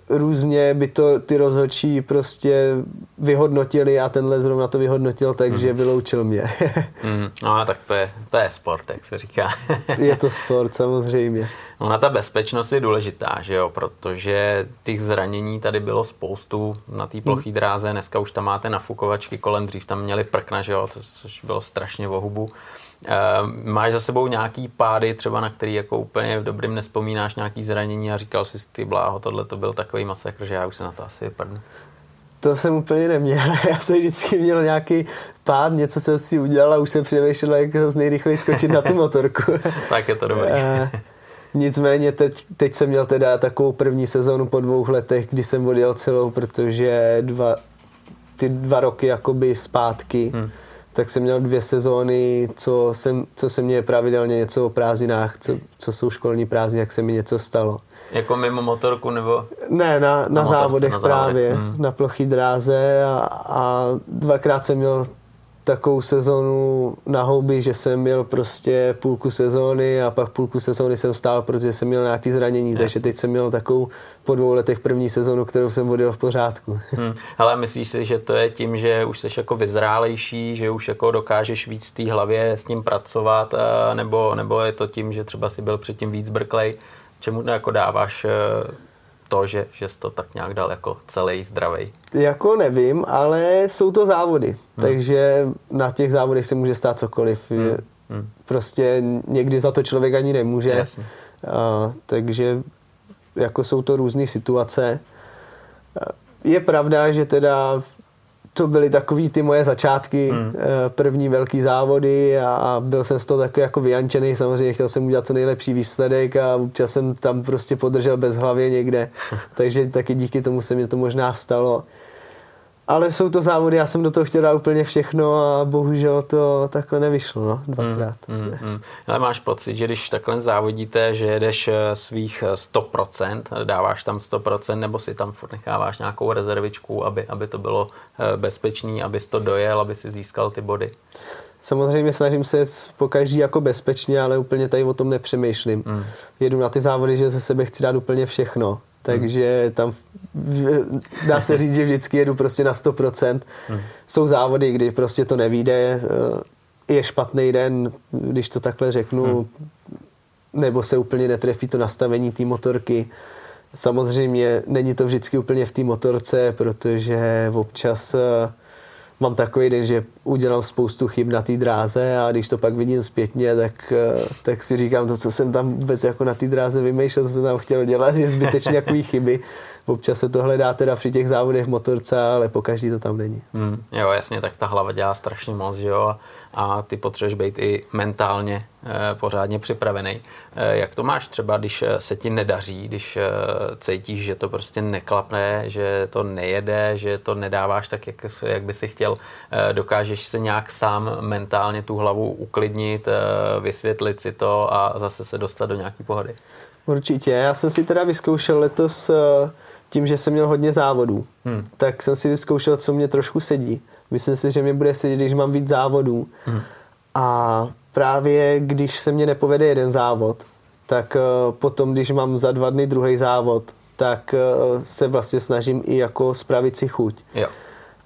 různě by to ty rozhodčí prostě vyhodnotili a tenhle zrovna to vyhodnotil, takže mm. vyloučil mě. mm, no tak to je, to je sport, jak se říká. je to sport, samozřejmě. No na ta bezpečnost je důležitá, že jo, protože těch zranění tady bylo spoustu na té plochý mm. dráze, dneska už tam máte nafukovačky kolem, dřív tam měli prkna, že jo, což bylo strašně vohubu. Ehm, máš za sebou nějaký pády, třeba na který jako úplně v dobrým nespomínáš nějaký zranění a říkal si ty bláho, tohle to byl takový masakr, že já už se na to asi vypadnu. To jsem úplně neměl. Já jsem vždycky měl nějaký pád, něco jsem si udělal a už jsem přemýšlel, jak z nejrychleji skočit na tu motorku. tak je to dobré. Ehm, nicméně teď, teď jsem měl teda takovou první sezónu po dvou letech, kdy jsem odjel celou, protože dva, ty dva roky jakoby zpátky hmm tak jsem měl dvě sezóny, co, jsem, co se mě pravidelně něco o prázdninách, co, co jsou školní prázdniny, jak se mi něco stalo. Jako mimo motorku nebo? Ne, na, na, na motorce, závodech na právě, hmm. na plochý dráze a, a dvakrát jsem měl takovou sezonu na houby, že jsem měl prostě půlku sezóny a pak půlku sezóny jsem stál, protože jsem měl nějaký zranění, yes. takže teď jsem měl takovou po dvou letech první sezonu, kterou jsem vodil v pořádku. Hmm. Ale myslíš si, že to je tím, že už jsi jako vyzrálejší, že už jako dokážeš víc té hlavě s ním pracovat, nebo, nebo je to tím, že třeba si byl předtím víc brklej? Čemu jako dáváš to, že, že jsi to tak nějak dal jako celý zdravý? Jako nevím, ale jsou to závody, hmm. takže na těch závodech se může stát cokoliv. Hmm. Hmm. Prostě někdy za to člověk ani nemůže. Jasně. A, takže jako jsou to různé situace. Je pravda, že teda to byly takový ty moje začátky. Eh, první velký závody a byl jsem z toho takový jako vyjančený, samozřejmě chtěl jsem udělat co nejlepší výsledek a občas jsem tam prostě podržel bez hlavě někde, takže taky díky tomu se mi to možná stalo ale jsou to závody, já jsem do toho chtěl dát úplně všechno a bohužel to takhle nevyšlo, no, dvakrát. Mm, mm, mm. Ale máš pocit, že když takhle závodíte, že jedeš eh, svých 100%, eh, dáváš tam 100%, nebo si tam furt necháváš nějakou rezervičku, aby, aby to bylo eh, bezpečný, abys to dojel, aby si získal ty body? Samozřejmě snažím se po každý jako bezpečně, ale úplně tady o tom nepřemýšlím. Mm. Jedu na ty závody, že ze sebe chci dát úplně všechno takže tam dá se říct, že vždycky jedu prostě na 100%. Hmm. Jsou závody, kdy prostě to nevíde, eh, je špatný den, když to takhle řeknu, nebo se úplně netrefí to nastavení té motorky. Samozřejmě není to vždycky úplně v té motorce, protože občas eh, mám takový den, že udělal spoustu chyb na té dráze a když to pak vidím zpětně, tak, eh, tak si říkám to, co jsem tam vůbec jako na té dráze vymýšlel, co jsem tam chtěl dělat, je zbytečně jaký chyby. Občas se to hledá teda při těch závodech motorce, ale po každý to tam není. Hmm, jo, jasně, tak ta hlava dělá strašně moc, jo, a ty potřebuješ být i mentálně e, pořádně připravený. E, jak to máš třeba, když eh, se ti nedaří, když cítíš, že to prostě neklapne, že to nejede, že to nedáváš tak, jak, jak by si chtěl, dokážeš se nějak sám mentálně tu hlavu uklidnit, vysvětlit si to a zase se dostat do nějaký pohody? Určitě. Já jsem si teda vyzkoušel letos tím, že jsem měl hodně závodů, hmm. tak jsem si vyzkoušel, co mě trošku sedí. Myslím si, že mi bude sedět, když mám víc závodů. Hmm. A právě když se mě nepovede jeden závod, tak uh, potom, když mám za dva dny druhý závod, tak uh, se vlastně snažím i jako spravit si chuť. Jo.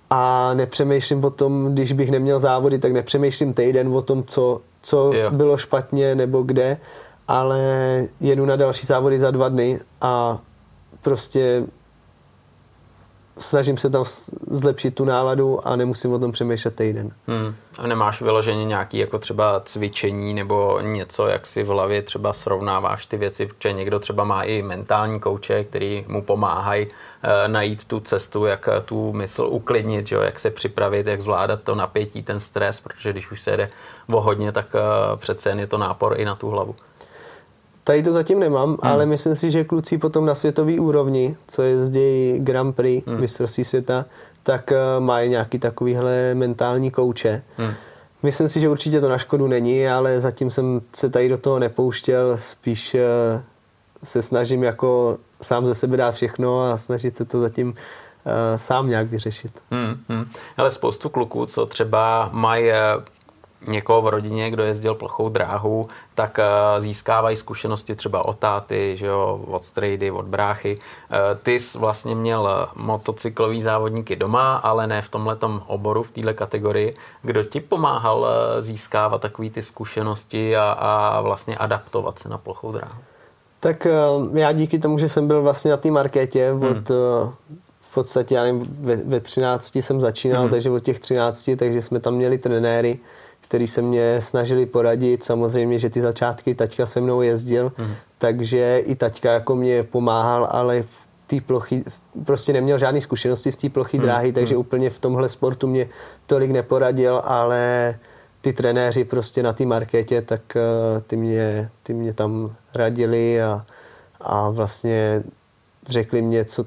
A nepřemýšlím o tom, když bych neměl závody, tak nepřemýšlím týden o tom, co, co bylo špatně nebo kde, ale jedu na další závody za dva dny a prostě snažím se tam zlepšit tu náladu a nemusím o tom přemýšlet týden. Hmm. A nemáš vyloženě nějaký jako třeba cvičení nebo něco, jak si v hlavě třeba srovnáváš ty věci, protože někdo třeba má i mentální kouče, který mu pomáhají e, najít tu cestu, jak tu mysl uklidnit, že jo, jak se připravit, jak zvládat to napětí, ten stres, protože když už se jede o hodně, tak e, přece jen je to nápor i na tu hlavu. Tady to zatím nemám, hmm. ale myslím si, že kluci potom na světové úrovni, co jezdí Grand Prix, hmm. mistrovství světa, tak uh, mají nějaký takovýhle mentální kouče. Hmm. Myslím si, že určitě to na škodu není, ale zatím jsem se tady do toho nepouštěl, spíš uh, se snažím jako sám ze sebe dát všechno a snažit se to zatím uh, sám nějak vyřešit. Hmm, hmm. Ale spoustu kluků, co třeba mají někoho v rodině, kdo jezdil plochou dráhu, tak eh, získávají zkušenosti třeba od táty, že jo, od strejdy, od bráchy. Eh, ty jsi vlastně měl motocyklový závodníky doma, ale ne v tomhletom oboru, v této kategorii. Kdo ti pomáhal získávat takové ty zkušenosti a, a vlastně adaptovat se na plochou dráhu? Tak já díky tomu, že jsem byl vlastně na té marketě od hmm v podstatě, já nevím, ve, ve 13 jsem začínal, mm. takže od těch 13, takže jsme tam měli trenéry, který se mě snažili poradit. Samozřejmě, že ty začátky taťka se mnou jezdil, mm. takže i taťka jako mě pomáhal, ale v té plochy, prostě neměl žádné zkušenosti z té plochy mm. dráhy, takže mm. úplně v tomhle sportu mě tolik neporadil, ale ty trenéři prostě na té marketě, tak uh, ty mě, ty mě tam radili a, a vlastně řekli mě, co,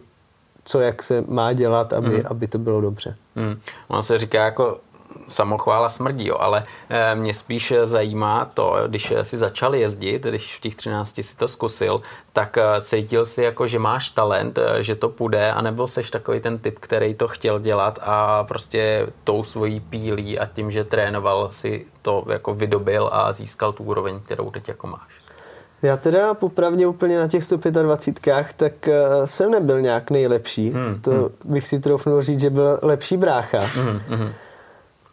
co jak se má dělat, aby, mm. aby to bylo dobře. Mm. Ono se říká jako samochvála smrdí, jo, ale e, mě spíš zajímá to, když si začal jezdit, když v těch 13 si to zkusil, tak cítil si jako, že máš talent, že to půjde, anebo seš takový ten typ, který to chtěl dělat a prostě tou svojí pílí a tím, že trénoval si to jako vydobil a získal tu úroveň, kterou teď jako máš. Já teda popravdě úplně na těch 125, tak uh, jsem nebyl nějak nejlepší. Hmm, to hmm. bych si troufnul říct, že byl lepší brácha. Hmm, hmm.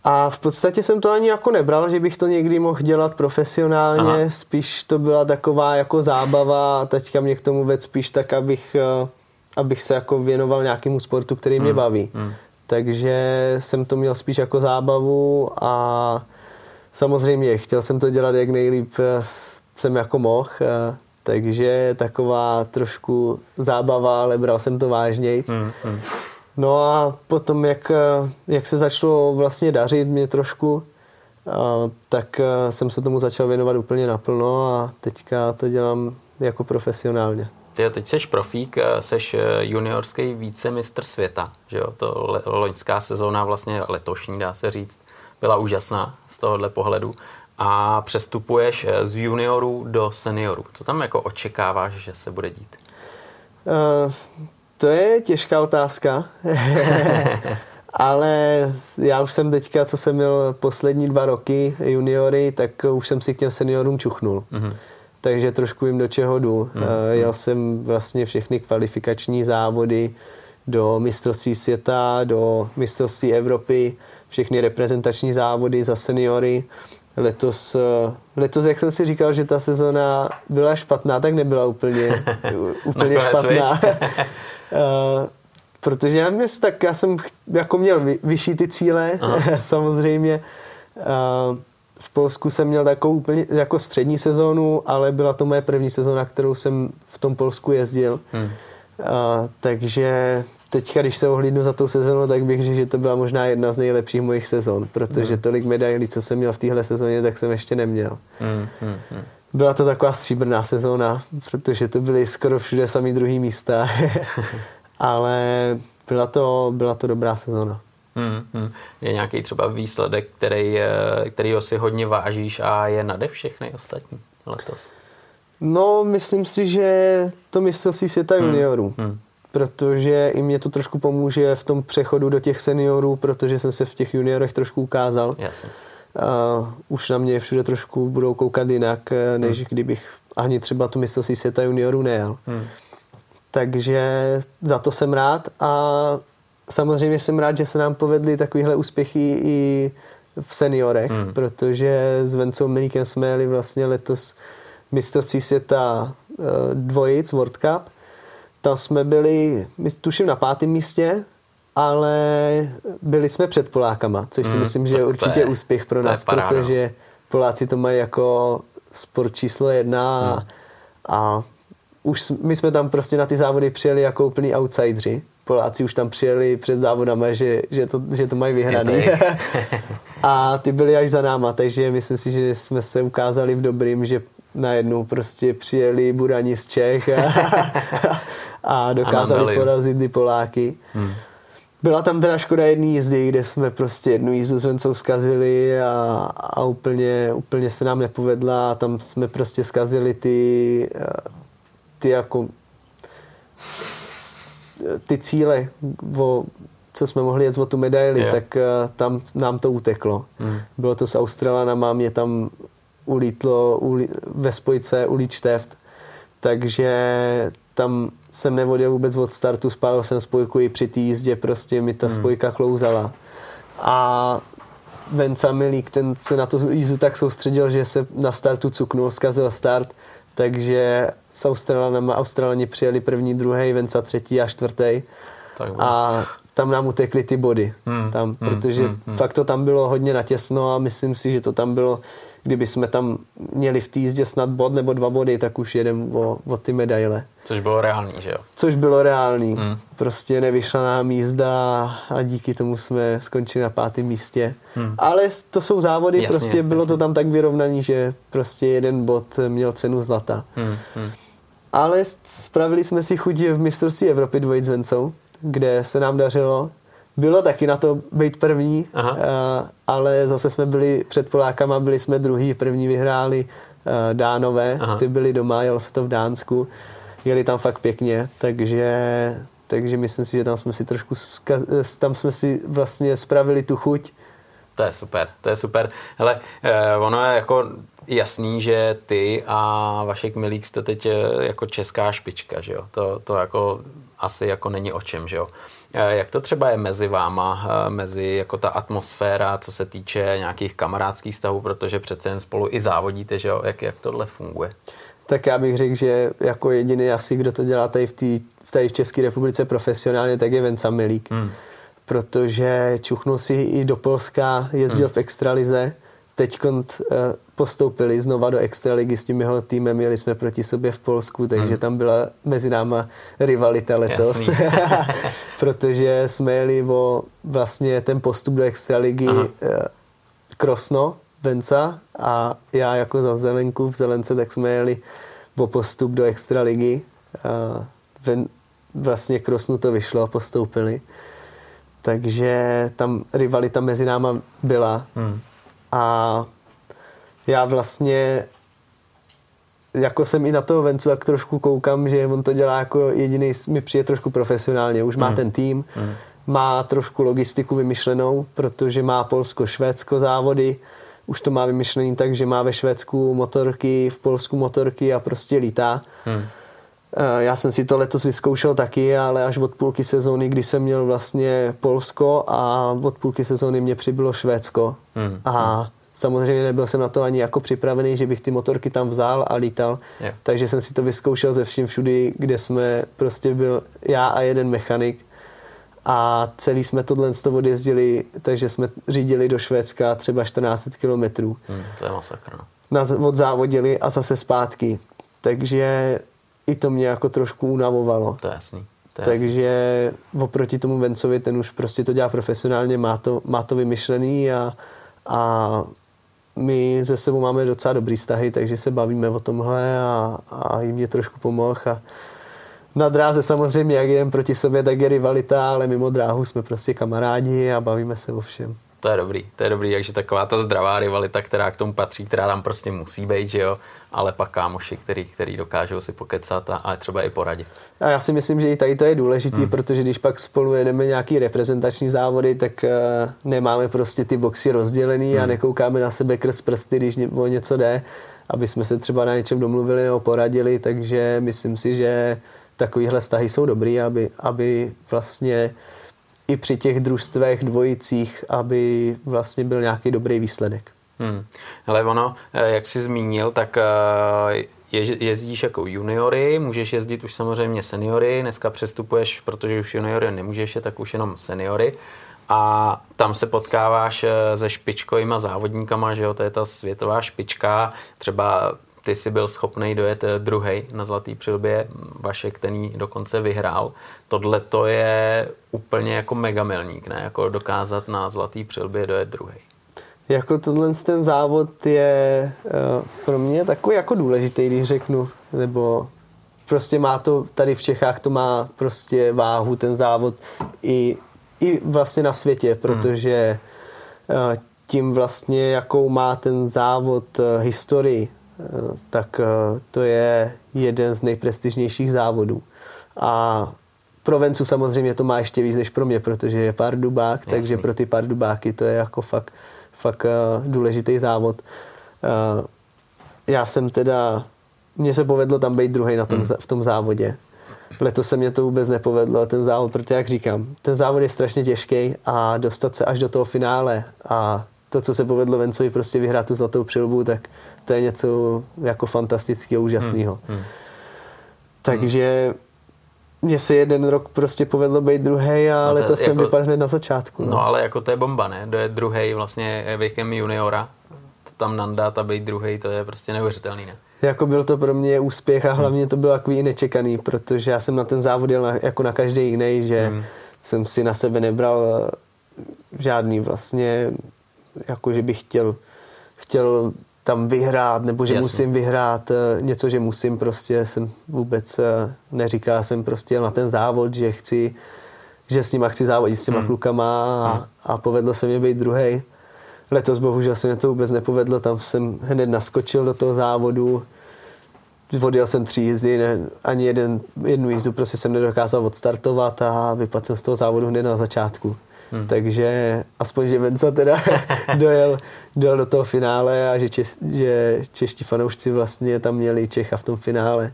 A v podstatě jsem to ani jako nebral, že bych to někdy mohl dělat profesionálně, Aha. spíš to byla taková jako zábava a teďka mě k tomu věc spíš tak, abych, uh, abych se jako věnoval nějakému sportu, který hmm, mě baví. Hmm. Takže jsem to měl spíš jako zábavu a samozřejmě chtěl jsem to dělat jak nejlíp eh, jsem jako mohl, eh, takže taková trošku zábava, ale bral jsem to vážněji. Mm, mm. No a potom, jak, eh, jak se začalo vlastně dařit mě trošku, eh, tak jsem se tomu začal věnovat úplně naplno a teďka to dělám jako profesionálně. Ty teď jsi profík, jsi juniorský vícemistr světa, že jo? To loňská sezóna, vlastně letošní, dá se říct, byla úžasná z tohohle pohledu a přestupuješ eh, z juniorů do seniorů. Co tam jako očekáváš, že se bude dít? Uh, to je těžká otázka. Ale já už jsem teďka, co jsem měl poslední dva roky juniory, tak už jsem si k těm seniorům čuchnul. Mm-hmm. Takže trošku jim do čeho jdu. Mm-hmm. Jel jsem vlastně všechny kvalifikační závody do mistrovství světa, do mistrovství Evropy, všechny reprezentační závody za seniory letos, eh, letos, jak jsem si říkal, že ta sezona byla špatná, tak nebyla úplně, úplně špatná. Eh, protože já, mě, tak já jsem jako měl vyšší ty cíle, samozřejmě. Eh, v Polsku jsem měl takovou úplně jako střední sezónu, ale byla to moje první sezóna, kterou jsem v tom Polsku jezdil. Hmm. takže teďka, když se ohlídnu za tou sezónu, tak bych řekl, že to byla možná jedna z nejlepších mojich sezon, protože mm. tolik medailí, co jsem měl v téhle sezóně, tak jsem ještě neměl. Mm, mm, mm. Byla to taková stříbrná sezóna, protože to byly skoro všude samý druhý místa, ale byla to, byla to dobrá sezóna. Hmm, hmm. Je nějaký třeba výsledek, který, který si hodně vážíš a je nade všechny ostatní letos? No, myslím si, že to mistrovství světa hmm. juniorů. Hmm protože i mě to trošku pomůže v tom přechodu do těch seniorů, protože jsem se v těch juniorech trošku ukázal. Jasně. Uh, už na mě všude trošku budou koukat jinak, eh, než hmm. kdybych ani třeba tu mistrovství světa juniorů nejel. Hmm. Takže za to jsem rád a samozřejmě jsem rád, že se nám povedly takovéhle úspěchy i v seniorech, hmm. protože s Vencou Menikem jsme jeli vlastně letos mistrovství světa uh, dvojic World Cup tam jsme byli, tuším, na pátém místě, ale byli jsme před Polákama, což si mm, myslím, že je určitě je, úspěch pro nás, protože Poláci to mají jako sport číslo jedna mm. a už my jsme tam prostě na ty závody přijeli jako úplný outsidři. Poláci už tam přijeli před závodama, že, že, to, že to mají vyhraný. a ty byli až za náma, takže myslím si, že jsme se ukázali v dobrým, že najednou prostě přijeli burani z Čech a, a dokázali a porazit ty Poláky. Hmm. Byla tam teda škoda jedné jízdy, kde jsme prostě jednu jízdu s Vencou zkazili a, a úplně, úplně se nám nepovedla a tam jsme prostě zkazili ty, ty jako ty cíle, o, co jsme mohli jet o tu medaili, Jo. tak eh, tam nám to uteklo. Hmm. Bylo to s Australanama, mě tam ulítlo uli, ve spojce šteft, takže tam jsem nevodil vůbec od startu, spálil jsem spojku i při té jízdě, prostě mi ta Hmm. spojka klouzala. A Venca Milík, ten se na tu jízdu tak soustředil, že se na startu cuknul, zkazil start, takže s Australanama Australani přijeli první, druhý, Venca třetí a čtvrtý. Tak. A tam nám utekly ty body. Hmm, Tam, hmm, protože hmm, hmm. fakt to tam bylo hodně natěsno a myslím si, že to tam bylo, kdyby jsme tam měli v té jízdě snad bod nebo dva body, tak už jedem o, o ty medaile. Což bylo reálný, že jo? Což bylo reálný. Hmm. Prostě nevyšla nám jízda a díky tomu jsme skončili na pátém místě. Hmm. Ale to jsou závody, Jasně, prostě bylo jasně. to tam tak vyrovnaný, že prostě jeden bod měl cenu zlata. Hmm. Hmm. Ale spravili jsme si chuť v mistrovství Evropy dvojit s Vencou, kde se nám dařilo. Bylo taky na to být první, Aha. a, ale zase jsme byli před Polákama, byli jsme druhý, první vyhráli a, Dánové, Aha. ty byli doma, jelo se to v Dánsku, jeli tam fakt pěkně, takže, takže myslím si, že tam jsme si trošku, zka- tam jsme si vlastně spravili tu chuť. To je super, to je super. Hele, eh, ono je jako jasný, že ty a Vašek Milík jste teď eh, jako česká špička, že jo? To, to jako asi jako není o čem, že jo? Eh, Jak to třeba je mezi váma, eh, mezi jako ta atmosféra, co se týče nějakých kamarádských vztahů, protože přece jen spolu i závodíte, že jo? Jak, jak tohle funguje? Tak já bych řekl, že jako jediný asi, kdo to dělá tady v, tý, tady v České republice profesionálně, tak je Venca Milík. Hmm. Protože čuchnul si i do Polska, jezdil Hmm. v extralize, teď postoupili znova do extraligy s tím jeho týmem, jeli jsme proti sobě v Polsku, takže Hmm. tam byla mezi náma rivalita letos. Protože jsme jeli o vlastně ten postup do extraligy Aha. eh, Krosno, Venca a já jako za Zelenku v Zelence, tak jsme jeli o postup do extraligy. A ven, vlastně Krosnu to vyšlo a postoupili. Takže tam rivalita mezi náma byla. Hmm. A já vlastně jako jsem i na toho Vencu tak trošku koukám, že on to dělá jako jediný, mi přijde trošku profesionálně. Už má Hmm. ten tým, Hmm. má trošku logistiku vymyšlenou, protože má Polsko, Švédsko závody, už to má vymyšlený tak, že má ve Švédsku motorky, v Polsku motorky a prostě lítá. Hmm. Eh, Já jsem si to letos vyzkoušel taky, ale až od půlky sezóny, kdy jsem měl vlastně Polsko a od půlky sezóny mě přibylo Švédsko. Hmm. A samozřejmě nebyl jsem na to ani jako připravený, že bych ty motorky tam vzal a lítal. Jo. Takže jsem si to vyzkoušel ze vším všudy, kde jsme prostě byl já a jeden mechanik. A celý jsme tohle z toho odjezdili, takže jsme řídili do Švédska třeba 14 kilometrů Hmm. To je masakr. no. nás odzávodili a zase zpátky. Takže i to mě jako trošku unavovalo. To je jasný. To je jasný. Takže oproti tomu Vencovi, ten už prostě to dělá profesionálně, má to, má to vymyšlený a, a my ze sebou máme docela dobrý vztahy, takže se bavíme o tomhle a, a jim mě trošku pomohl a na dráze samozřejmě, jak jdem proti sobě, tak je rivalita, ale mimo dráhu jsme prostě kamarádi a bavíme se o všem. To je dobrý, to je dobrý, takže taková ta zdravá rivalita, která k tomu patří, která tam prostě musí být, že jo, ale pak kámoši, který, který dokážou si pokecat a, a třeba i poradit. A já si myslím, že i tady to je důležitý, hmm. protože když pak spolu jedeme nějaký reprezentační závody, tak uh, nemáme prostě ty boxy rozdělený hmm. a nekoukáme na sebe krz prsty, když ně- o něco jde, aby jsme se třeba na něčem domluvili nebo poradili, takže myslím si, že takovýhle vztahy jsou dobrý, aby, aby vlastně i při těch družstvech, dvojicích, aby vlastně byl nějaký dobrý výsledek. Hmm. Hele, ono, eh, jak jsi zmínil, tak eh, je, jezdíš jako juniory, můžeš jezdit už samozřejmě seniory, dneska přestupuješ, protože už juniory nemůžeš, je, tak už jenom seniory. A tam se potkáváš eh, se špičkovýma závodníkama, že jo, to je ta světová špička. Třeba ty jsi byl schopný dojet druhý na Zlatý přilbě, Vašek ten dokonce vyhrál. Tohle to je úplně jako mega milník, ne? Jako dokázat na Zlatý přilbě dojet druhý. Jako tohle ten závod je uh, pro mě takový jako důležitý, když řeknu, nebo prostě má to, tady v Čechách to má prostě váhu ten závod i, i vlastně na světě, protože uh, tím vlastně, jakou má ten závod uh, historii, tak to je jeden z nejprestižnějších závodů. A pro Vencu samozřejmě to má ještě víc než pro mě, protože je pár dubák, Jasný. takže pro ty pár dubáky to je jako fakt, fakt uh, důležitý závod. Uh, já jsem teda, mně se povedlo tam být druhý na tom, hmm. v tom závodě. Letos se mě to vůbec nepovedlo, ten závod, protože jak říkám, ten závod je strašně těžký a dostat se až do toho finále a to, co se povedlo Vencovi prostě vyhrát tu zlatou přilbu, tak to je něco jako fantastického, úžasného. Hmm. Hmm. Takže mně se jeden rok prostě povedlo být druhý, ale no to, jsem jako, vypadl na začátku. No. no. ale jako to je bomba, ne? To je druhý vlastně věkem juniora. To tam nandát a být druhý, to je prostě neuvěřitelný, ne? Jako byl to pro mě úspěch a hlavně to bylo takový nečekaný, protože já jsem na ten závod jel na, jako na každý jiný, že hmm. jsem si na sebe nebral žádný vlastně, jako že bych chtěl, chtěl tam vyhrát, nebo že Jasně. musím vyhrát eh, něco, že musím prostě, jsem vůbec eh, neříkal, jsem prostě na ten závod, že chci, že s nima chci závodit s těma hmm. klukama a, hmm. a povedlo se mi být druhý. Letos bohužel se mi to vůbec nepovedlo, tam jsem hned naskočil do toho závodu, odjel jsem tři jízdy, ne, ani jeden, jednu jízdu prostě jsem nedokázal odstartovat a vypadl jsem z toho závodu hned na začátku. Hmm. Takže aspoň, že Venca teda dojel, dojel do toho finále a že, čes, že čeští fanoušci vlastně tam měli Čecha v tom finále.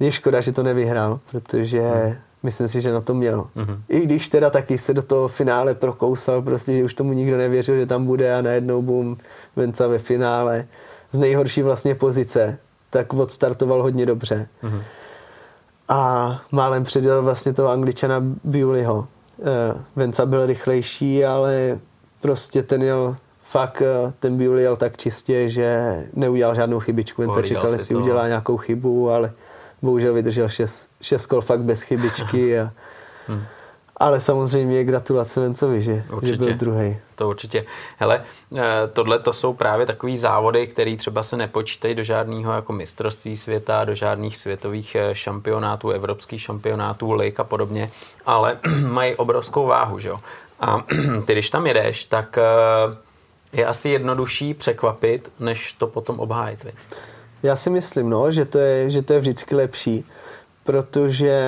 Je škoda, že to nevyhrál, protože hmm. myslím si, že na to měl. Hmm. I když teda taky se do toho finále prokousal, prostě, že už tomu nikdo nevěřil, že tam bude a najednou bum, Venca ve finále z nejhorší vlastně pozice, tak odstartoval hodně dobře. Hmm. A málem předěl vlastně toho angličana Bewleyho Eh, Venca byl rychlejší, ale prostě ten jel fakt, eh, ten byl jel tak čistě, že neudělal žádnou chybičku. Venca čekal, jestli udělá nějakou chybu, ale bohužel vydržel šest, šest kol fakt bez chybičky. A, hmm. Ale samozřejmě gratulace Vencovi, že, určitě. že byl druhý. To určitě. Hele, eh, tohle to jsou právě takový závody, které třeba se nepočítají do žádného jako mistrovství světa, do žádných světových eh, šampionátů, evropských šampionátů, lik a podobně, ale mají obrovskou váhu, že jo. A ty, když tam jedeš, tak eh, je asi jednodušší překvapit, než to potom obhájit. Vy. Já si myslím, no, že to je, že to je vždycky lepší, protože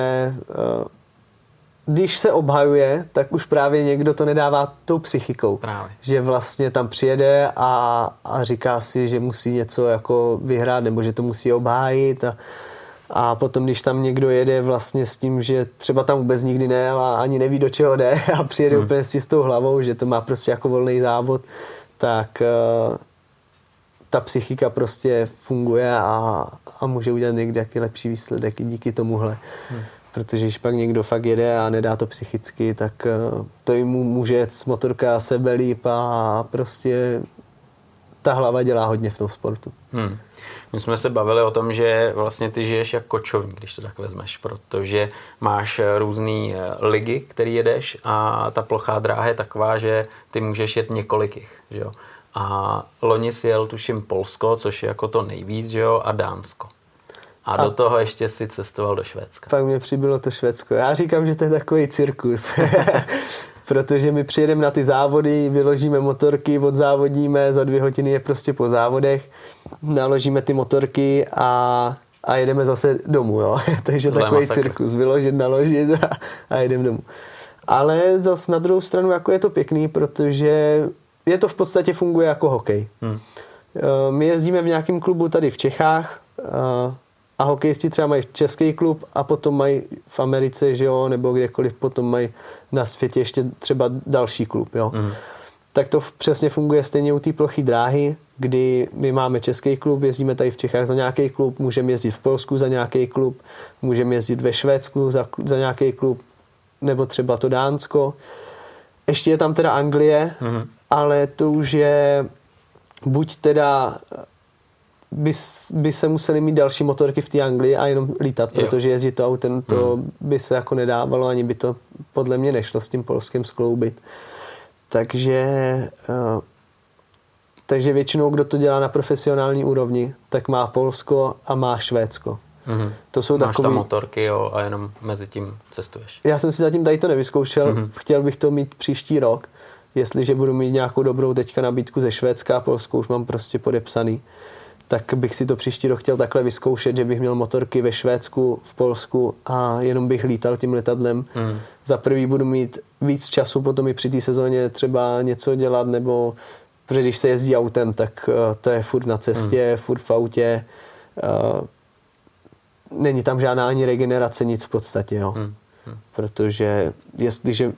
když se obhajuje, tak už právě někdo to nedává tou psychikou. Právě. Že vlastně tam přijede a, a říká si, že musí něco jako vyhrát nebo že to musí obhájit a, a potom, když tam někdo jede vlastně s tím, že třeba tam vůbec nikdy nejel a ani neví, do čeho jde a přijede hmm. úplně s čistou hlavou, že to má prostě jako volný závod, tak uh, ta psychika prostě funguje a, a může udělat někdy jaký lepší výsledek i díky tomuhle. Hmm. Protože když pak někdo fakt jede a nedá to psychicky, tak eh, to jim může jet motorka sebe líp a prostě ta hlava dělá hodně v tom sportu. Hmm. My jsme se bavili o tom, že vlastně ty žiješ jako kočovník, když to tak vezmeš, protože máš eh, různé eh, ligy, který jedeš a ta plochá dráha je taková, že ty můžeš jet několikých, že jo. A loni si jel tuším Polsko, což je jako to nejvíc, že jo, a Dánsko. A, a do toho ještě si cestoval do Švédska. Pak mě přibylo to Švédsko. Já říkám, že to je takový cirkus. Protože my přijedeme na ty závody, vyložíme motorky, odzávodíme, za dvě hodiny je prostě po závodech, naložíme ty motorky a, a jedeme zase domů. Jo? Takže Tohle takový masakr. cirkus, vyložit, naložit a, a jedeme domů. Ale zase na druhou stranu jako je to pěkný, protože je to v podstatě funguje jako hokej. Hmm. Eh, my jezdíme v nějakém klubu tady v Čechách, a hokejisti třeba mají český klub a potom mají v Americe, že jo, nebo kdekoliv potom mají na světě ještě třeba další klub, jo. Mm. Tak to přesně funguje stejně u té plochy dráhy, kdy my máme český klub, jezdíme tady v Čechách za nějaký klub, můžeme jezdit v Polsku za nějaký klub, můžeme jezdit ve Švédsku za, za nějaký klub, nebo třeba to Dánsko. Ještě je tam teda Anglie, mm. ale to už je buď teda by, by se museli mít další motorky v té Anglii a jenom lítat, protože jezdit to autem to hmm. by se jako nedávalo, ani by to podle mě nešlo s tím polským skloubit. Takže uh, takže většinou, kdo to dělá na profesionální úrovni, tak má Polsko a má Švédsko. Mm-hmm. To jsou Máš takový... tam motorky jo, a jenom mezi tím cestuješ. Já jsem si zatím tady to nevyzkoušel, mm-hmm. chtěl bych to mít příští rok, jestliže budu mít nějakou dobrou teďka nabídku ze Švédska a Polsku už mám prostě podepsaný tak bych si to příští rok chtěl takhle vyzkoušet, že bych měl motorky ve Švédsku, v Polsku a jenom bych lítal tím letadlem. Hmm. Za prvý budu mít víc času potom i při té sezóně třeba něco dělat, nebo protože když se jezdí autem, tak uh, to je furt na cestě, hmm. furt v autě. Uh, není tam žádná ani regenerace, nic v podstatě, jo. Hmm. Protože jestliže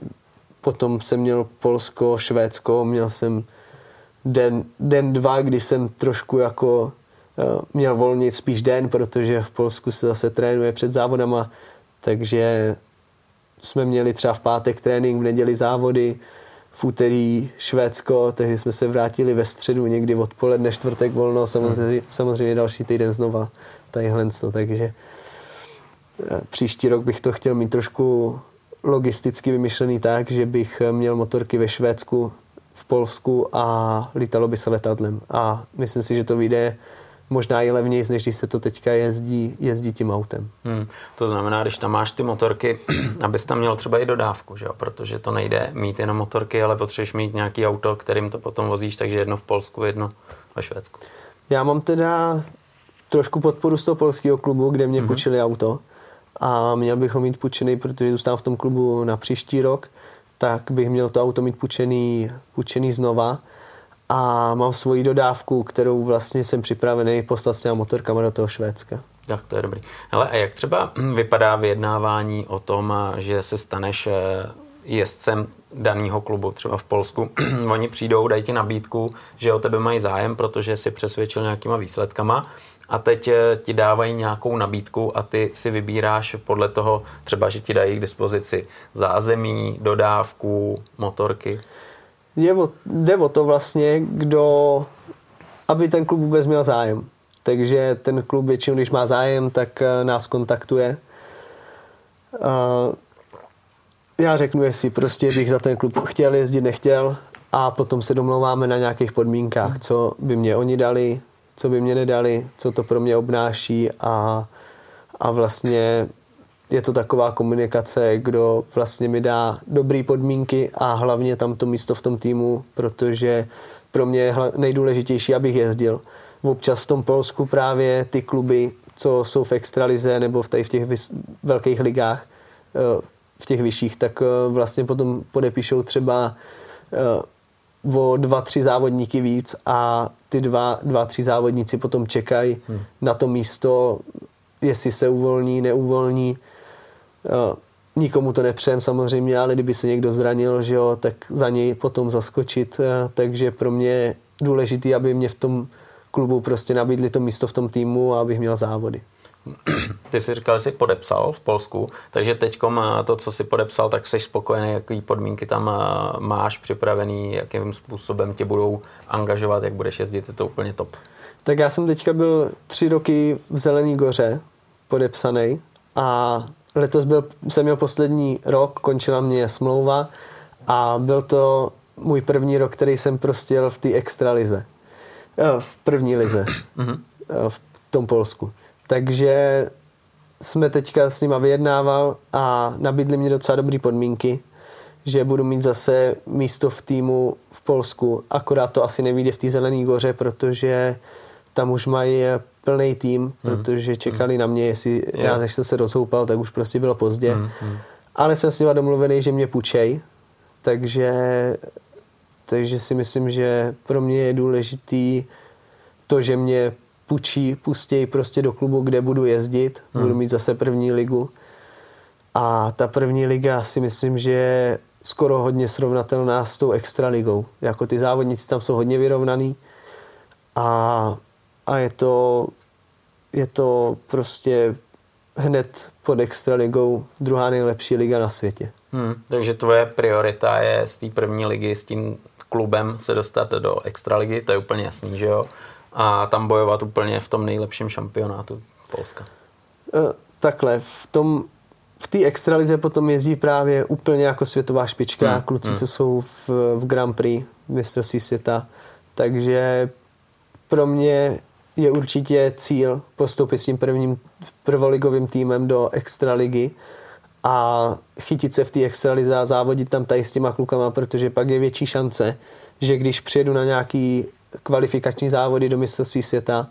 potom jsem měl Polsko, Švédsko, měl jsem den, den dva, kdy jsem trošku jako měl volnit spíš den, protože v Polsku se zase trénuje před závodama, takže jsme měli třeba v pátek trénink, v neděli závody, v úterý Švédsko, takže jsme se vrátili ve středu někdy odpoledne, čtvrtek volno, samozřejmě, samozřejmě další týden znova tadyhle, takže eh, příští rok bych to chtěl mít trošku logisticky vymyšlený tak, že bych měl motorky ve Švédsku, v Polsku a lítalo by se letadlem. A myslím si, že to vyjde možná i levněji, než když se to teďka jezdí, jezdí tím autem. Hmm. To znamená, když tam máš ty motorky, abys tam měl třeba i dodávku, že jo? protože to nejde mít jenom motorky, ale potřebuješ mít nějaký auto, kterým to potom vozíš, takže jedno v Polsku, jedno ve Švédsku. Já mám teda trošku podporu z toho polského klubu, kde mě hmm. půjčili auto a měl bych ho mít půjčený, protože zůstávám v tom klubu na příští rok, tak bych měl to auto mít půjčený, půjčený znova a mám svoji dodávku, kterou vlastně jsem připravený poslat s těma motorkama do toho Švédska. Tak to je dobrý. Ale a jak třeba vypadá vyjednávání o tom, že se staneš eh, jezdcem daného klubu, třeba v Polsku, oni přijdou, dají ti nabídku, že o tebe mají zájem, protože si přesvědčil nějakýma výsledkama a teď eh, ti dávají nějakou nabídku a ty si vybíráš podle toho, třeba, že ti dají k dispozici zázemí, dodávku, motorky. Je o, jde o to vlastně, kdo, aby ten klub vůbec měl zájem. Takže ten klub většinou, když má zájem, tak eh, nás kontaktuje. Já řeknu, jestli prostě bych za ten klub chtěl jezdit, nechtěl a potom se domlouváme na nějakých podmínkách, co by mě oni dali, co by mě nedali, co to pro mě obnáší a, a vlastně je to taková komunikace, kdo vlastně mi dá dobré podmínky a hlavně tam to místo v tom týmu, protože pro mě je nejdůležitější, abych jezdil. Občas v tom Polsku právě ty kluby, co jsou v extralize nebo v, v těch velkých ligách, eh, v těch vyšších, tak eh, vlastně potom podepíšou třeba eh, o dva, tři závodníky víc a ty dva, dva tři závodníci potom čekají hmm. na to místo, jestli se uvolní, neuvolní. Nikomu to nepřejem samozřejmě, ale kdyby se někdo zranil, že jo, tak za něj potom zaskočit. Takže pro mě je důležité, aby mě v tom klubu prostě nabídli to místo v tom týmu a abych měl závody. Ty jsi říkal, že jsi podepsal v Polsku, takže teď to, co jsi podepsal, tak jsi spokojený, jaký podmínky tam máš připravený, jakým způsobem tě budou angažovat, jak budeš jezdit, je to úplně top. Tak já jsem teďka byl tři roky v Zelený goře podepsaný a letos byl, jsem měl poslední rok, končila mě smlouva a byl to můj první rok, který jsem prostě jel v té extralize. V první lize. Mhm. v tom Polsku. Takže jsme teďka s nima vyjednával a nabídli mě docela dobré podmínky, že budu mít zase místo v týmu v Polsku. Akorát to asi nevíde v té Zelené goře, protože tam už mají plný tým, mm. protože čekali mm. na mě, jestli yeah. já než jsem se rozhoupal, tak už prostě bylo pozdě. Mm. Ale jsem s nima domluvený, že mě půjčej, takže, takže si myslím, že pro mě je důležitý to, že mě půjčí, pustějí prostě do klubu, kde budu jezdit, hmm. budu mít zase první ligu. A ta první liga si myslím, že je skoro hodně srovnatelná s tou extraligou. Jako ty závodníci tam jsou hodně vyrovnaný a, a je, to, je to prostě hned pod extraligou druhá nejlepší liga na světě. Hmm, takže tvoje priorita je z té první ligy s tím klubem se dostat do extraligy, to je úplně jasný, že jo? a tam bojovat úplně v tom nejlepším šampionátu Polska. E, takhle, v tom v té extralize potom jezdí právě úplně jako světová špička, hmm. kluci, hmm. co jsou v, v Grand Prix mistrovství světa. Takže pro mě je určitě cíl postoupit s tím prvním prvoligovým týmem do extraligy a chytit se v té extralize a závodit tam tady s těma klukama, protože pak je větší šance, že když přijedu na nějaký kvalifikační závody do mistrovství světa,